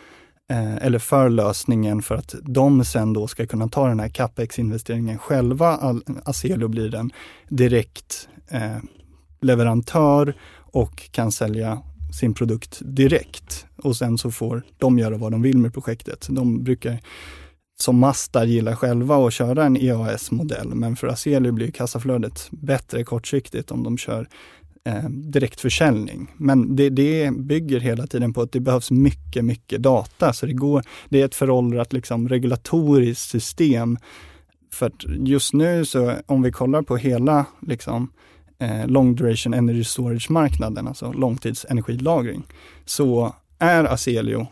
eh, eller för lösningen för att de sen då ska kunna ta den här capex-investeringen själva. Aselio blir en direkt eh, leverantör och kan sälja sin produkt direkt och sen så får de göra vad de vill med projektet. De brukar som Masta gillar själva att köra en EAS-modell, men för Aselio blir kassaflödet bättre kortsiktigt om de kör eh, direktförsäljning. Men det, det bygger hela tiden på att det behövs mycket, mycket data. Så det, går, det är ett föråldrat liksom, regulatoriskt system. För just nu så om vi kollar på hela liksom, eh, long duration energy storage-marknaden, alltså långtidsenergilagring, så är Aselio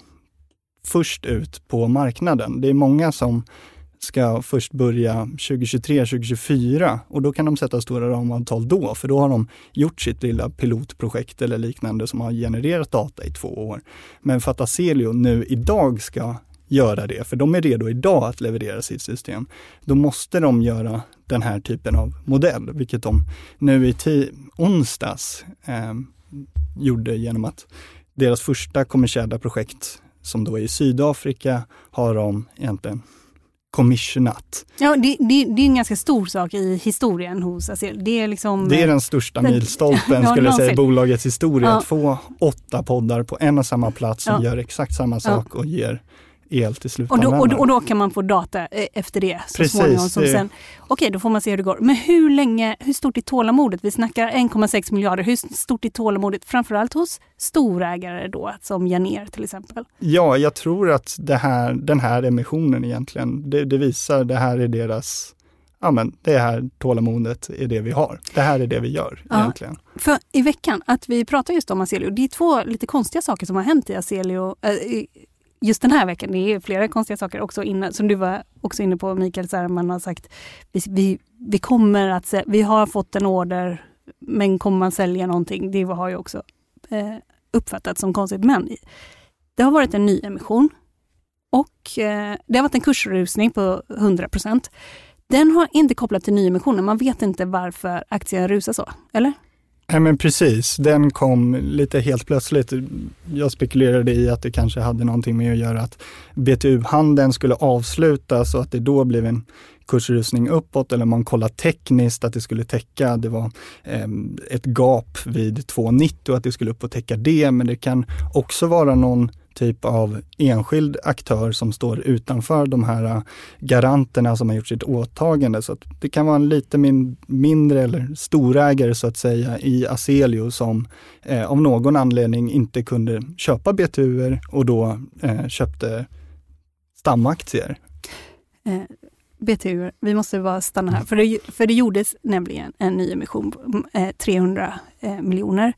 först ut på marknaden. Det är många som ska först börja 2023, 2024 och då kan de sätta stora ramavtal då, för då har de gjort sitt lilla pilotprojekt eller liknande som har genererat data i två år. Men för att Aselio nu idag ska göra det, för de är redo idag att leverera sitt system. Då måste de göra den här typen av modell, vilket de nu i onsdags eh, gjorde genom att deras första kommersiella projekt som då är i Sydafrika har de egentligen commissionat. Ja, det, det, det, är en ganska stor sak i historien hos Acel. Det är, liksom, det är den största den, milstolpen ja, skulle jag säga i bolagets historia. Ja. Att få åtta poddar på en och samma plats som ja. gör exakt samma sak och ger el till slutanvändare. Och då, och, och då kan man få data eh, efter det så Precis, småningom. Som sen, Okej, då får man se hur det går. Men hur länge, hur stort är tålamodet? Vi snackar 1,6 miljarder. Hur stort är tålamodet framförallt hos storägare då, som Janer till exempel? Ja, jag tror att här, den här emissionen egentligen, det, det visar, det här är deras ja men det här tålamodet är det vi har. Det här är det vi gör ja, egentligen. För i veckan, att vi pratar just om Aselio, det är två lite konstiga saker som har hänt i Aselio äh, just den här veckan. Det är flera konstiga saker också innan, som du var också inne på Mikael, så här, man har sagt vi, vi, vi kommer att, vi har fått en order men kommer man sälja någonting? Det har ju också eh, uppfattats som konstigt. Men det har varit en nyemission och eh, det har varit en kursrusning på 100% Den har inte kopplat till nyemissionen. Man vet inte varför aktien rusar så, eller? Nej men precis, den kom lite helt plötsligt. Jag spekulerade i att det kanske hade någonting med att göra att BTU-handeln skulle avslutas och att det då blev en kursrusning uppåt eller man kollar tekniskt att det skulle täcka, det var eh, ett gap vid 2,90 och att det skulle upp och täcka det. Men det kan också vara någon typ av enskild aktör som står utanför de här äh, garanterna som har gjort sitt åtagande. Så det kan vara en lite min, mindre eller storägare så att säga i Aselio som eh, av någon anledning inte kunde köpa BTU och då eh, köpte stamaktier. Eh, BTU, vi måste bara stanna här, för det, för det gjordes nämligen en nyemission på 300 miljoner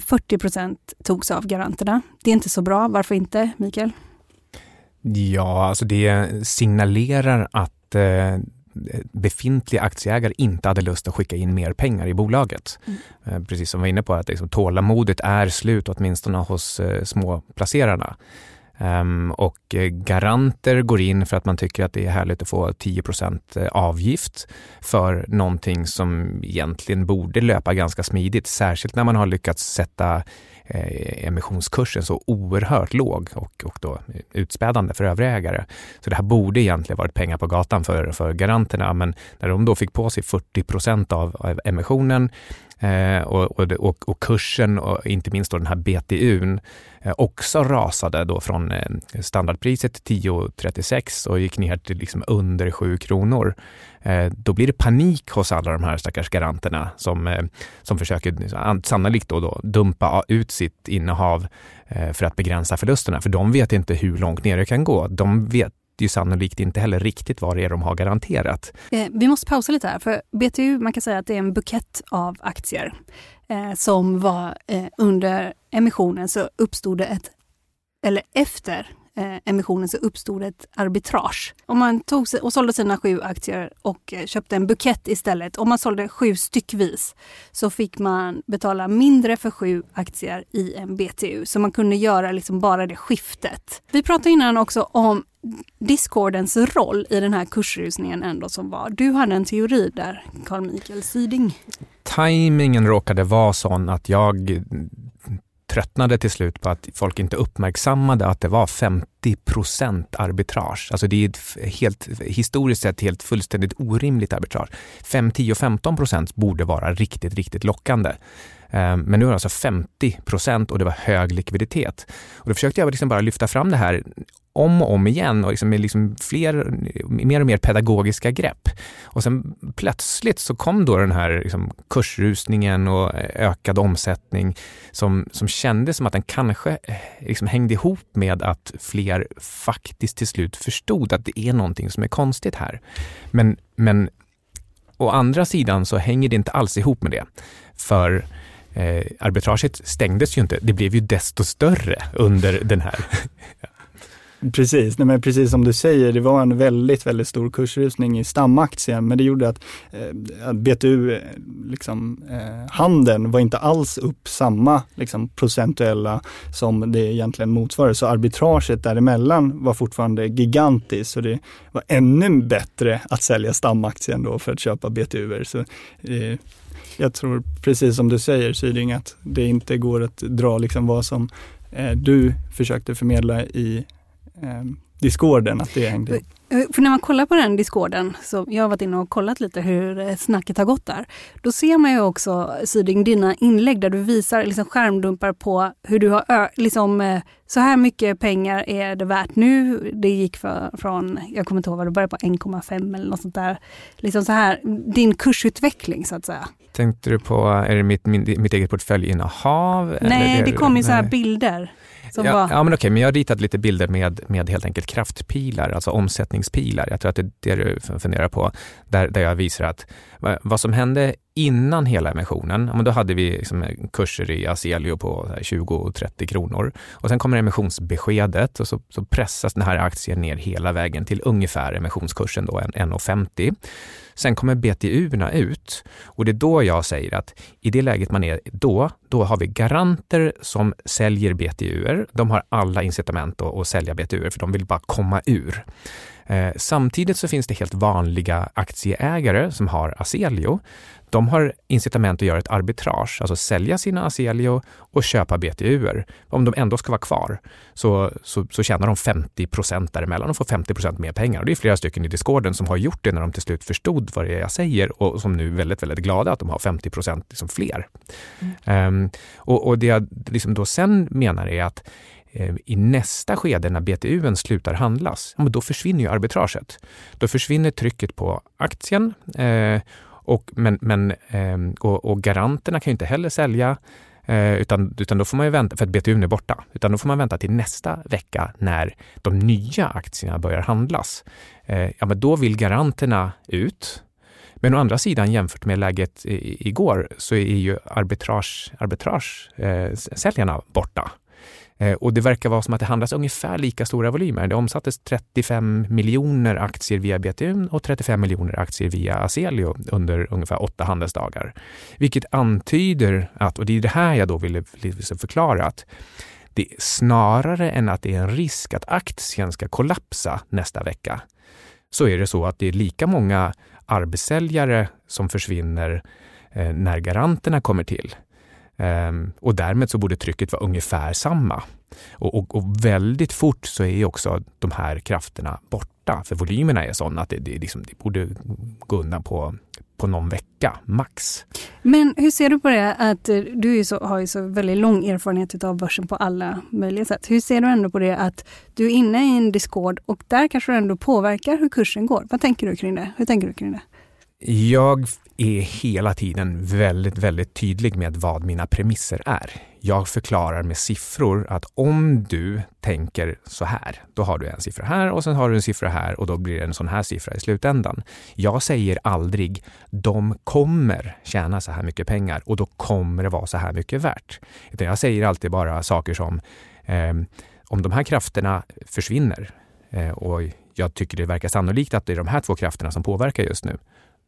40 eh, procent togs av garanterna. Det är inte så bra. Varför inte, Mikael? Ja, alltså det signalerar att eh, befintliga aktieägare inte hade lust att skicka in mer pengar i bolaget. Mm. Eh, precis som vi var inne på, att liksom, tålamodet är slut åtminstone hos eh, småplacerarna. Um, och garanter går in för att man tycker att det är härligt att få 10 eh, avgift för någonting som egentligen borde löpa ganska smidigt, särskilt när man har lyckats sätta eh, emissionskursen så oerhört låg och, och då utspädande för övriga ägare. Så det här borde egentligen varit pengar på gatan för, för garanterna, men när de då fick på sig 40 av, av emissionen Eh, och, och, och, kursen och inte minst då den här BTUn eh, också rasade då från eh, standardpriset 10,36 och gick ner till liksom under 7 kronor. Eh, då blir det panik hos alla de här stackars garanterna som, eh, som försöker sannolikt då, då dumpa ut sitt innehav eh, för att begränsa förlusterna. För de vet inte hur långt ner det kan gå. De vet ju sannolikt inte heller riktigt vad det är de har garanterat. Eh, vi måste pausa lite här, för BTU, man kan säga att det är en bukett av aktier eh, som var eh, under emissionen så uppstod det ett, eller efter Eh, emissionen så uppstod ett arbitrage. Om man tog och sålde sina sju aktier och eh, köpte en bukett istället, om man sålde sju styckvis, så fick man betala mindre för sju aktier i en BTU. Så man kunde göra liksom bara det skiftet. Vi pratade innan också om Discordens roll i den här kursrusningen ändå som var. Du hade en teori där, Carl Mikael Syding. Timingen råkade vara sån att jag tröttnade till slut på att folk inte uppmärksammade att det var 50 procent arbitrage. Alltså det är ett helt, historiskt sett helt fullständigt orimligt arbitrage. 5, 10 och 15 procent borde vara riktigt, riktigt lockande. Ehm, men nu är det alltså 50 procent och det var hög likviditet. Och då försökte jag liksom bara lyfta fram det här om och om igen och liksom med liksom fler, mer och mer pedagogiska grepp. Och sen plötsligt så kom då den här liksom kursrusningen och ökad omsättning som, som kändes som att den kanske eh, liksom hängde ihop med att fler faktiskt till slut förstod att det är någonting som är konstigt här. Men, men å andra sidan så hänger det inte alls ihop med det. För eh, arbitraget stängdes ju inte, det blev ju desto större under den här Precis, nej men precis som du säger, det var en väldigt, väldigt stor kursrusning i stamaktien, men det gjorde att eh, BTU, eh, liksom, eh, handeln var inte alls upp samma liksom, procentuella som det egentligen motsvarar. Så arbitraget däremellan var fortfarande gigantiskt, så det var ännu bättre att sälja stamaktien då för att köpa BTU. Så, eh, jag tror precis som du säger Syding, att det inte går att dra liksom vad som eh, du försökte förmedla i eh, discorden, att det hängde för när man kollar på den discorden, så jag har varit inne och kollat lite hur eh, snacket har gått där. Då ser man ju också, Syding, dina inlägg där du visar liksom skärmdumpar på hur du har, liksom, eh, så här mycket pengar är det värt nu. Det gick för, från, jag kommer inte ihåg vad det började på, 1,5 eller något sånt där. Liksom så här, din kursutveckling så att säga. Tänkte du på, är det mitt, mitt eget portföljinnehav? Nej, det, det kom ju så här bilder. Ja, var... ja, men okej, men jag har ritat lite bilder med, med helt enkelt kraftpilar, alltså omsättningspilar. Jag tror att det är det du funderar på, där, där jag visar att vad som hände innan hela emissionen, då hade vi liksom eh, kurser i Aselio på 20-30 kronor. Och sen kommer emissionsbeskedet och så, så, pressas den här aktien ner hela vägen till ungefär emissionskursen då, 1,50. Sen kommer BTU-erna ut och det är då jag säger att i det läget man är då, då har vi garanter som säljer BTU-er. De har alla incitament att, att sälja BTU-er för de vill bara komma ur. Eh, samtidigt så finns det helt vanliga aktieägare som har Aselio. De har incitament att göra ett arbitrage, alltså sälja sina Aselio och köpa BTUer. Om de ändå ska vara kvar så, så, så tjänar de 50 procent däremellan och får 50 procent mer pengar. Och det är flera stycken i discorden som har gjort det när de till slut förstod vad det är jag säger och som nu är väldigt, väldigt glada att de har 50 procent liksom fler. Mm. Um, och, och det jag liksom då sen menar är att Eh, i nästa skede när BTU slutar handlas, ja, men då försvinner ju arbitraget. Då försvinner trycket på aktien eh, och, men, men, eh, och, och, garanterna kan ju inte heller sälja eh, utan, utan då får man ju vänta, för att BTU är borta, utan då får man vänta till nästa vecka när de nya aktierna börjar handlas. Eh, ja, men då vill garanterna ut men å andra sidan jämfört med läget igår så är ju arbitrage, arbitrage eh, säljarna borta. Eh, och det verkar vara som att det handlas ungefär lika stora volymer. Det omsattes 35 miljoner aktier via BTU och 35 miljoner aktier via Aselio under ungefär åtta handelsdagar. Vilket antyder att, och det är det här jag då ville, förklara, att det snarare än att det är en risk att aktien ska kollapsa nästa vecka, så är det så att det är lika många arbetssäljare som försvinner eh, när garanterna kommer till. Um, och därmed så borde trycket vara ungefär samma. Och, och, och, väldigt fort så är också de här krafterna borta, för volymerna är sådana att det, det, liksom, det borde gå undan på, på någon vecka, max. Men hur ser du på det att eh, du så, har ju så väldigt lång erfarenhet av börsen på alla möjliga sätt. Hur ser du ändå på det att du är inne i en Discord och där kanske du ändå påverkar hur kursen går? Vad tänker du kring det? Hur tänker du kring det? Jag är hela tiden väldigt, väldigt tydlig med vad mina premisser är. Jag förklarar med siffror att om du tänker så här, då har du en siffra här och sen har du en siffra här och då blir det en sån här siffra i slutändan. Jag säger aldrig de kommer tjäna så här mycket pengar och då kommer det vara så här mycket värt. Utan jag säger alltid bara saker som eh, om de här krafterna försvinner eh, och jag tycker det verkar sannolikt att det är de här två krafterna som påverkar just nu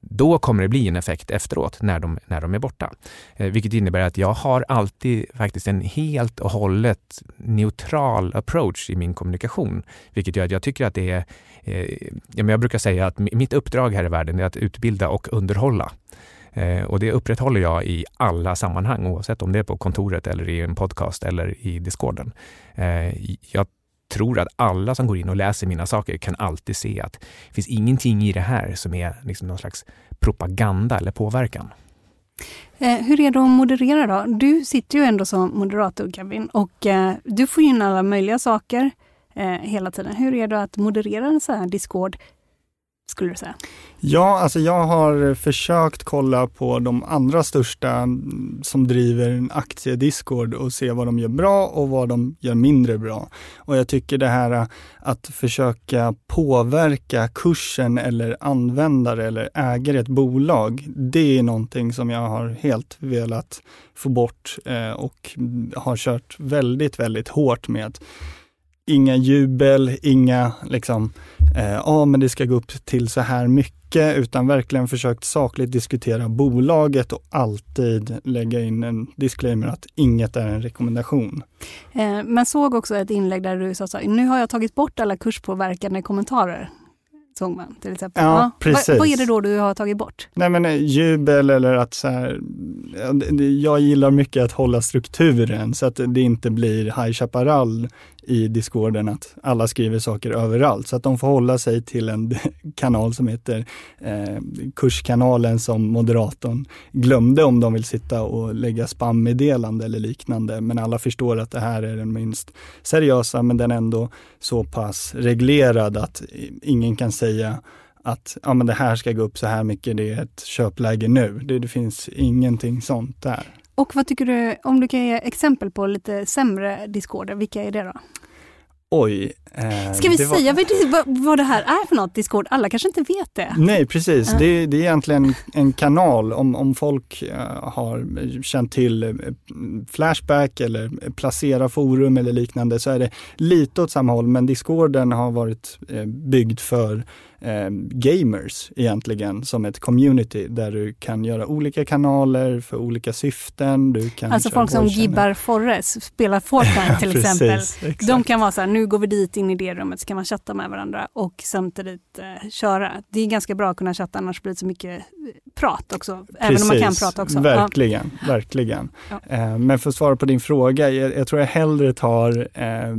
då kommer det bli en effekt efteråt när de, när de är borta. Eh, vilket innebär att jag har alltid faktiskt en helt och hållet neutral approach i min kommunikation. Vilket gör att jag tycker att det är... Eh, jag brukar säga att mitt uppdrag här i världen är att utbilda och underhålla. Eh, och det upprätthåller jag i alla sammanhang, oavsett om det är på kontoret eller i en podcast eller i discorden. Eh, jag tror att alla som går in och läser mina saker kan alltid se att det finns ingenting i det här som är liksom någon slags propaganda eller påverkan. Eh, hur är det att moderera då? Du sitter ju ändå som moderator Kevin och eh, du får in alla möjliga saker eh, hela tiden. Hur är det att moderera en sån här Discord skulle du säga? Ja, alltså jag har försökt kolla på de andra största mm, som driver en aktiediscord och se vad de gör bra och vad de gör mindre bra. Och jag tycker det här äh, att försöka påverka kursen eller användare eller ägare i ett bolag, det är någonting som jag har helt velat få bort äh, och mm, har kört väldigt, väldigt hårt med inga jubel, inga liksom, eh, ja ah, men det ska gå upp till så här mycket, utan verkligen försökt sakligt diskutera bolaget och alltid lägga in en disclaimer att inget är en rekommendation. Eh, men såg också ett inlägg där du sa så nu har jag tagit bort alla kurspåverkande kommentarer såg man till exempel. Ja, ja. Precis. Vad, vad, är det då du har tagit bort? Nej men eh, jubel eller att så här, jag gillar mycket att hålla strukturen så att det inte blir High Chaparral i discorden att alla skriver saker överallt. Så att de får hålla sig till en kanal som heter eh, Kurskanalen som moderatorn glömde om de vill sitta och lägga spammeddelande eller liknande. Men alla förstår att det här är den minst seriösa men den är ändå så pass reglerad att ingen kan säga att ja, men det här ska gå upp så här mycket, det är ett köpläge nu. Det, det finns ingenting sånt där. Och vad tycker du, om du kan ge exempel på lite sämre discorder, vilka är det då? Oj. Eh, Ska vi säga var... vad det här är för något Discord? Alla kanske inte vet det. Nej precis, uh. det, det, är egentligen en kanal om, om folk uh, har känt till uh, Flashback eller Placera forum eller liknande så är det lite åt samma håll men Discorden har varit eh, byggd för eh, gamers egentligen som ett community där du kan göra olika kanaler för olika syften. Du kan alltså folk som Gibbar Forres, spelar Fortnite till exempel. Exakt. De kan vara så här, nu går vi dit in i det rummet så kan man chatta med varandra och samtidigt eh, köra. Det är ganska bra att kunna chatta annars blir det så mycket eh, prat också. Precis. Även om man kan prata också. Verkligen, ja. verkligen. Ja. Eh, men för att svara på din fråga, jag, jag tror jag hellre tar eh,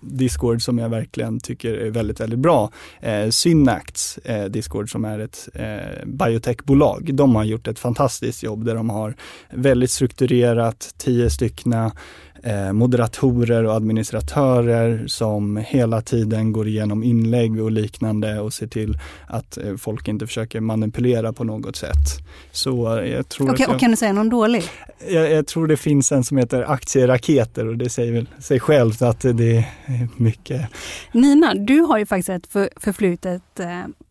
Discord som jag verkligen tycker är väldigt, väldigt bra. Eh, eh, Synacts eh, Discord som är ett eh, biotechbolag. De har gjort ett fantastiskt jobb där de har väldigt strukturerat, tio styckna moderatorer och administratörer som hela tiden går igenom inlägg och liknande och ser till att eh, folk inte försöker manipulera på något sätt. Så eh, jag tror okay, jag, och kan du säga någon dålig? Jag, jag, tror det finns en som heter aktieraketer och det säger väl sig självt att det är mycket. Nina, du har ju faktiskt ett för, förflutet eh,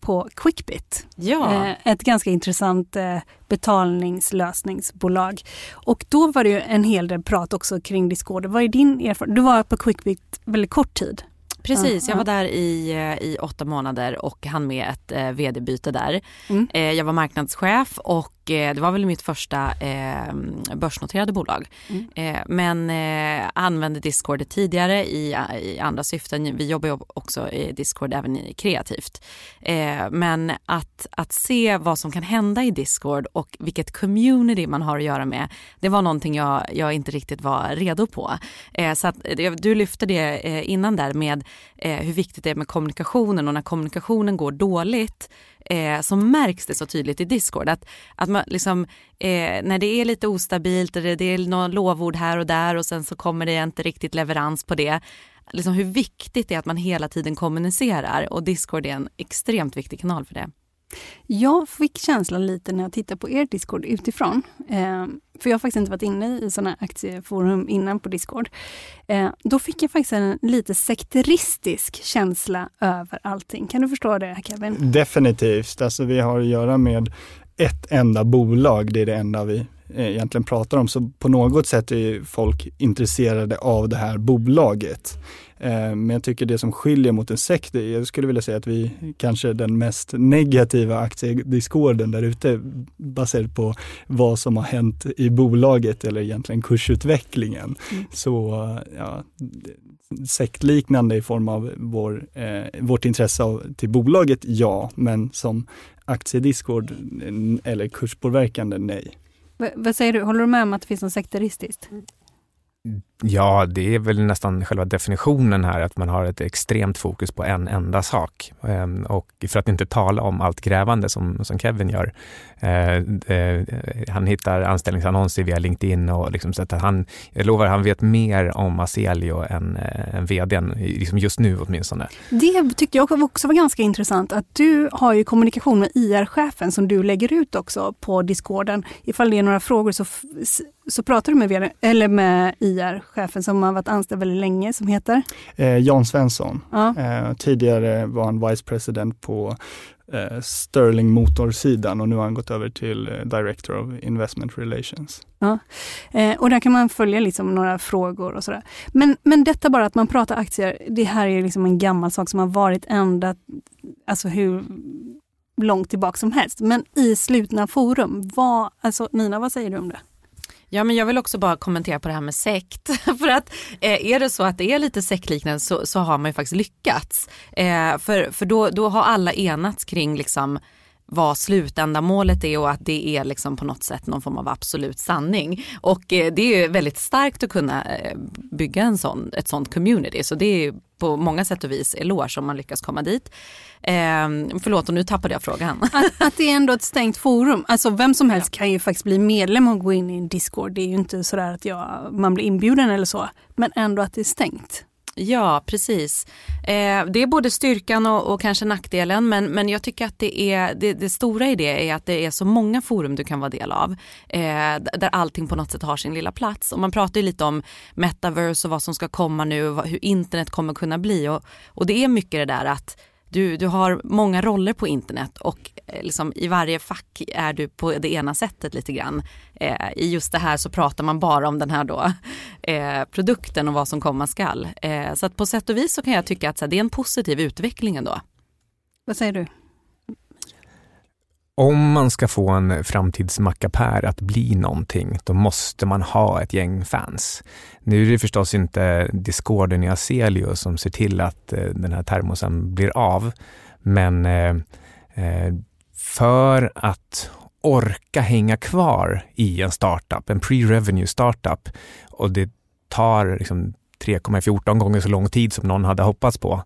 på Quickbit. Ja. Eh, ett ganska intressant eh, betalningslösningsbolag. Och då var det ju en hel del prat också kring Discord. Vad är din erfarenhet? Du var på Quickbit väldigt kort tid. Precis, jag var där i, eh, i åtta månader och hann med ett eh, vd-byte där. Mm. Eh, jag var marknadschef och det var väl mitt första eh, börsnoterade bolag. Mm. Eh, men eh, använde Discord tidigare i, i, andra syften. Vi jobbar ju också i Discord även i kreativt. Eh, men att, att se vad som kan hända i Discord och vilket community man har att göra med, det var någonting jag, jag inte riktigt var redo på. Eh, så att, du lyfte det innan där med Eh, hur viktigt det är med kommunikationen och när kommunikationen går dåligt eh, så märks det så tydligt i Discord. Att, att man liksom, eh, när det är lite ostabilt, eller det är några lovord här och där och sen så kommer det inte riktigt leverans på det. Liksom hur viktigt det är att man hela tiden kommunicerar och Discord är en extremt viktig kanal för det. Jag fick känslan lite när jag tittade på er Discord utifrån. Eh, för jag har faktiskt inte varit inne i sådana aktieforum innan på Discord. Eh, då fick jag faktiskt en lite sekteristisk känsla över allting. Kan du förstå det Kevin? Definitivt. Alltså vi har att göra med ett enda bolag. Det är det enda vi eh, egentligen pratar om. Så på något sätt är folk intresserade av det här bolaget. Eh, men jag tycker det som skiljer mot en sekt, jag skulle vilja säga att vi kanske är den mest negativa aktiediscorden där ute baserat på vad som har hänt i bolaget eller egentligen kursutvecklingen. Mm. Så ja, sektliknande i form av vår, eh, vårt intresse av, till bolaget, ja, men som aktiediscord eller kurspåverkande, nej. V vad säger du, håller du med om att det finns något sekteristiskt? Ja, det är väl nästan själva definitionen här, att man har ett extremt fokus på en enda sak. Ehm, och för att inte tala om allt grävande som, som Kevin gör. Eh, eh, han hittar anställningsannonser via LinkedIn och liksom så att han, jag lovar, han vet mer om Aselio än, eh, än vdn, liksom just nu åtminstone. Det tyckte jag också var ganska intressant, att du har ju kommunikation med IR-chefen som du lägger ut också på Discorden. Ifall det är några frågor så, så pratar du med, vd, eller med IR-chefen som har varit anställd väldigt länge, som heter? Eh, Jan Svensson. Ja. Eh, tidigare var han vice president på eh, Sterling Motor-sidan och nu har han gått över till eh, Director of Investment Relations. Ja. Eh, och där kan man följa liksom några frågor och sådär. Men, men detta bara att man pratar aktier, det här är liksom en gammal sak som har varit ända, alltså hur långt tillbaka som helst. Men i slutna forum, vad, alltså Nina vad säger du om det? Ja men jag vill också bara kommentera på det här med sekt. för att eh, är det så att det är lite sektliknande så, så har man ju faktiskt lyckats. Eh, för för då, då har alla enats kring liksom vad slutändamålet är och att det är liksom på något sätt någon form av absolut sanning. Och eh, det är väldigt starkt att kunna eh, bygga en sån, ett sånt community. Så det är på många sätt och vis eloge om man lyckas komma dit. Eh, förlåt, och nu tappade jag frågan. Att, att, det är ändå ett stängt forum. Alltså vem som helst ja. kan ju faktiskt bli medlem och gå in i en Discord. Det är ju inte sådär att jag, man blir inbjuden eller så. Men ändå att det är stängt. Ja, precis. Eh, det är både styrkan och, och, kanske nackdelen men, men jag tycker att det, är, det, det, stora i det är att det är så många forum du kan vara del av eh, där allting på något sätt har sin lilla plats. Och man pratar ju lite om metaverse och vad som ska komma nu och hur internet kommer kunna bli och, och det är mycket det där att du, du har många roller på internet och eh, liksom, i varje fack är du på det ena sättet lite grann. Eh, I just det här så pratar man bara om den här då, eh, produkten och vad som komma skall. Eh, så att på sätt och vis så kan jag tycka att här, det är en positiv utveckling ändå. Vad säger du? Om man ska få en framtidsmackapär att bli någonting, då måste man ha ett gäng fans. Nu är det förstås inte Discorden i Aselio som ser till att eh, den här termosen blir av, men eh, eh, för att orka hänga kvar i en startup, en pre-revenue startup, och det tar liksom 3,14 gånger så lång tid som någon hade hoppats på,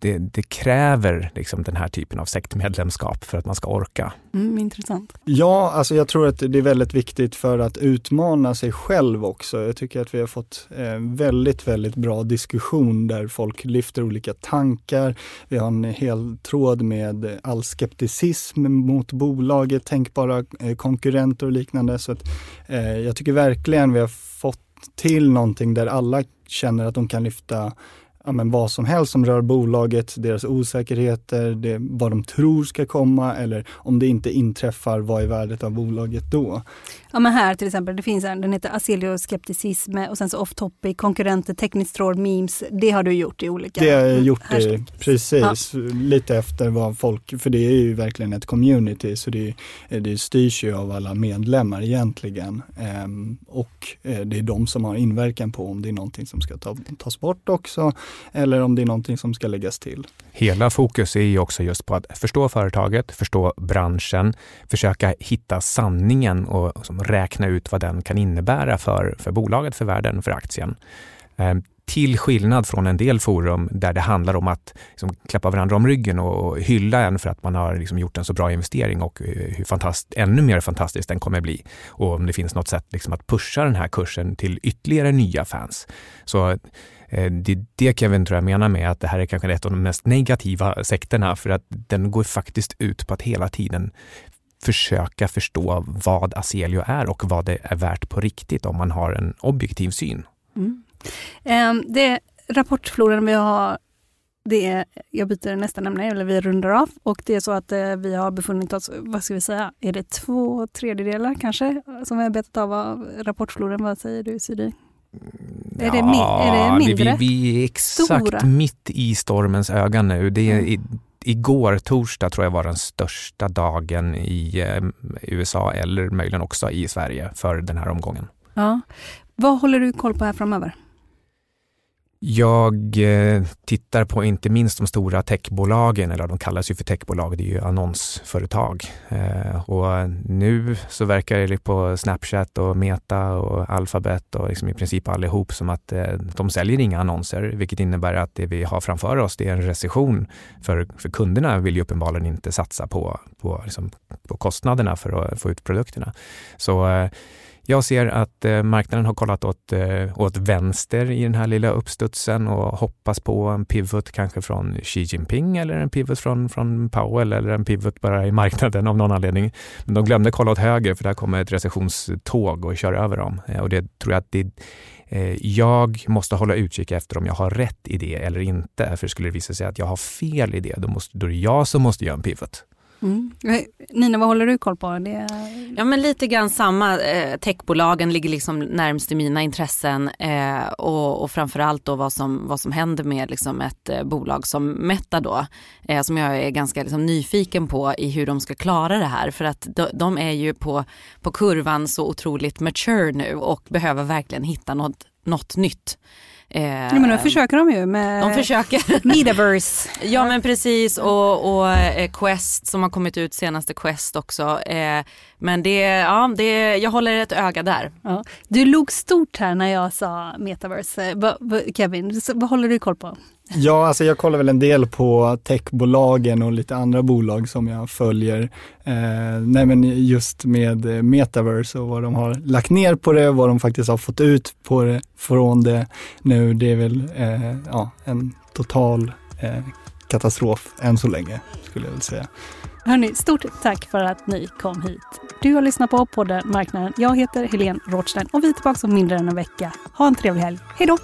det, det, kräver liksom den här typen av sektmedlemskap för att man ska orka. Mm, intressant. Ja, alltså jag tror att det är väldigt viktigt för att utmana sig själv också. Jag tycker att vi har fått eh, väldigt, väldigt bra diskussion där folk lyfter olika tankar. Vi har en hel tråd med all skepticism mot bolaget, tänkbara eh, konkurrenter och liknande. Så att, eh, jag tycker verkligen vi har fått till någonting där alla känner att de kan lyfta ja, men vad som helst som rör bolaget, deras osäkerheter, det, vad de tror ska komma eller om det inte inträffar, vad är värdet av bolaget då? Ja men här till exempel, det finns en, den heter Aselio skepticism och sen så off topic, konkurrenter, tekniskt råd, memes. Det har du gjort i olika Det har jag gjort det, precis. Ja. Lite efter vad folk, för det är ju verkligen ett community så det, det styrs ju av alla medlemmar egentligen. Ehm, och eh, det är de som har inverkan på om det är någonting som ska ta, tas bort också eller om det är någonting som ska läggas till. Hela fokus är ju också just på att förstå företaget, förstå branschen, försöka hitta sanningen och räkna ut vad den kan innebära för, för bolaget, för världen, för aktien. Ehm, till skillnad från en del forum där det handlar om att liksom, klappa varandra om ryggen och hylla en för att man har liksom, gjort en så bra investering och eh, hur fantast, ännu mer fantastiskt den kommer bli. Och om det finns något sätt liksom, att pusha den här kursen till ytterligare nya fans. Så Eh, det är det Kevin tror jag menar med att det här är kanske ett av de mest negativa sekterna för att den går faktiskt ut på att hela tiden försöka förstå vad Aselio är och vad det är värt på riktigt om man har en objektiv syn. Mm. Um, det rapportfloran vi har det är, jag byter nästa ämne, eller vi rundar av. Och det är så att eh, vi har befunnit oss, vad ska vi säga, är det två tredjedelar kanske som vi har betat av av rapportfloran? Vad säger du Siri? Ja, är, det, är det mindre? Vi, vi är exakt Stora? mitt i stormens öga nu. Det är, mm igår, torsdag, tror jag var den största dagen i eh, USA eller möjligen också i Sverige för den här omgången. Ja. Vad håller du koll på här framöver? Jag eh, tittar på inte minst de stora techbolagen, eller de kallas ju för techbolag, det är ju annonsföretag. Eh, och nu så verkar det på Snapchat och Meta och Alphabet och liksom i princip allihop som att eh, de säljer inga annonser, vilket innebär att det vi har framför oss det är en recession. För, för kunderna vill ju uppenbarligen inte satsa på, på, liksom, på kostnaderna för att få ut produkterna. Så jag ser att eh, marknaden har kollat åt, eh, åt vänster i den här lilla uppstudsen och hoppas på en pivot kanske från Xi Jinping eller en pivot från, från Powell eller en pivot bara i marknaden av någon anledning. Men de glömde kolla åt höger för där kommer ett recessionståg och kör över dem. Eh, och det tror jag att det jag måste hålla utkik efter om jag har rätt idé eller inte. För skulle det visa sig att jag har fel idé, då, måste, då är det jag som måste göra en pivot. Mm. Eh, Nina, vad håller du koll på? Det... Ja men lite grann samma. Eh, techbolagen ligger liksom närmst i mina intressen eh, och, och framförallt då vad som, vad som händer med liksom ett eh, bolag som Meta då. Eh, som jag är ganska liksom, nyfiken på i hur de ska klara det här. För att de, de, är ju på, på kurvan så otroligt mature nu och behöver verkligen hitta något, något nytt. Eh, ja, men nu försöker de ju med de försöker. Metaverse. ja men precis och, och eh, Quest som har kommit ut senaste Quest också. Eh, men det, ja, det, jag håller ett öga där. Ja. Du log stort här när jag sa Metaverse. Kevin, vad håller du koll på? Ja, alltså jag kollar väl en del på techbolagen och lite andra bolag som jag följer. Eh, nej men just med eh, metaverse och vad de har lagt ner på det, vad de faktiskt har fått ut på det, från det nu. Det är väl eh, ja, en total eh, katastrof än så länge, skulle jag vilja säga. Hörni, stort tack för att ni kom hit. Du har lyssnat på podden Marknaden. Jag heter Helene Rothstein och vi är tillbaka om mindre än en vecka. Ha en trevlig helg. Hej då!